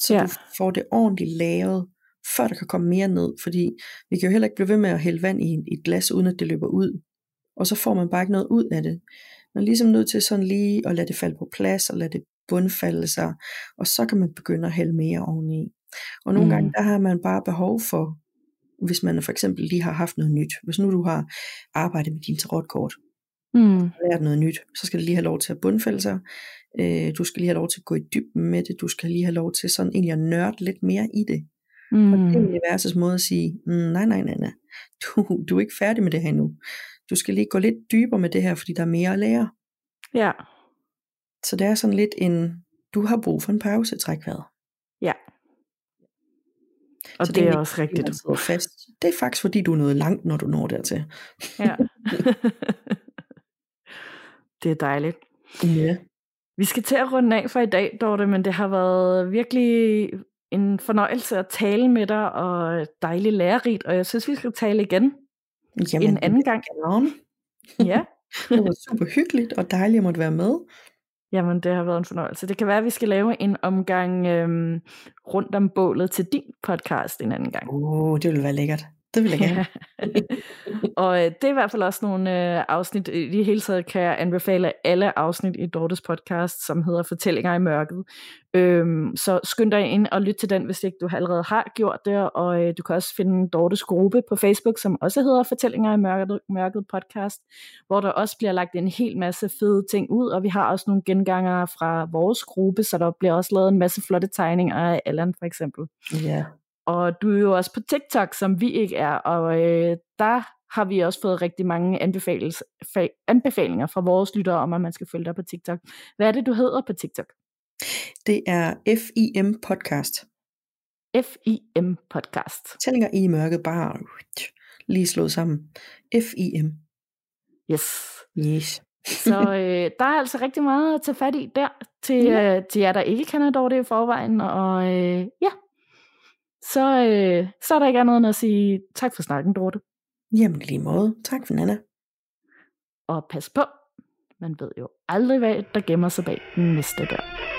så Ja. du får det ordentligt lavet, før der kan komme mere ned, fordi vi kan jo heller ikke blive ved med at hælde vand i et glas, uden at det løber ud. Og så får man bare ikke noget ud af det. Man er ligesom nødt til sådan lige at lade det falde på plads, og lade det bundfalde sig, og så kan man begynde at hælde mere oveni. Og nogle Mm. mm. gange, der har man bare behov for, hvis man for eksempel lige har haft noget nyt. Hvis nu du har arbejdet med din tarotkort, Mm. og lært noget nyt, så skal det lige have lov til at bundfælde sig. Øh, du skal lige have lov til at gå i dybden med det. Du skal lige have lov til sådan egentlig at nørde lidt mere i det. Og det er Mm. universets måde at sige, mm, nej, nej, nej, nej. Du, du er ikke færdig med det her endnu. Du skal lige gå lidt dybere med det her, fordi der er mere at lære. Ja. Så det er sådan lidt en, du har brug for en pause, træk vejret. Ja. Og Så det, er er også fordi rigtigt. man fast. Det er faktisk fordi, du er nået langt, når du når dertil. Ja. det er dejligt. Ja. Vi skal til at runde af for i dag, Dorte, men det har været virkelig en fornøjelse at tale med dig, og dejligt lærerigt, og jeg synes, vi skal tale igen Jamen, en anden gang. Ja, Det var super hyggeligt og dejligt at måtte være med. jamen det har været en fornøjelse. Det kan være, at vi skal lave en omgang øhm, rundt om bålet til din podcast en anden gang. Åh, oh, det ville være lækkert. Det vil jeg gerne. og øh, det er i hvert fald også nogle øh, afsnit, i det hele taget kan jeg anbefale alle afsnit i Dortes podcast, som hedder Fortællinger i mørket. Øhm, så skynd dig ind og lyt til den, hvis ikke du allerede har gjort det, og øh, du kan også finde Dortes gruppe på Facebook, som også hedder Fortællinger i mørket, mørket podcast, hvor der også bliver lagt en hel masse fede ting ud, og vi har også nogle genganger fra vores gruppe, så der bliver også lavet en masse flotte tegninger af Allan for eksempel. Ja. Og du er jo også på TikTok, som vi ikke er, og øh, der har vi også fået rigtig mange anbefalinger fra vores lyttere om, at man skal følge dig på TikTok. Hvad er det, du hedder på TikTok? Det er FIM podcast. FIM Podcast. Tællinger i mørket, bare lige slået sammen. FIM. Yes. Yes. Så øh, der er altså rigtig meget at tage fat i der, til, Ja. øh, til jer, der ikke kender Dorte i forvejen. Og øh, ja, så, øh, så er der ikke andet end at sige tak for snakken, Dorte. Jamen lige måde. Tak for Nana. Og pas på, man ved jo aldrig, hvad der gemmer sig bag den næste dør.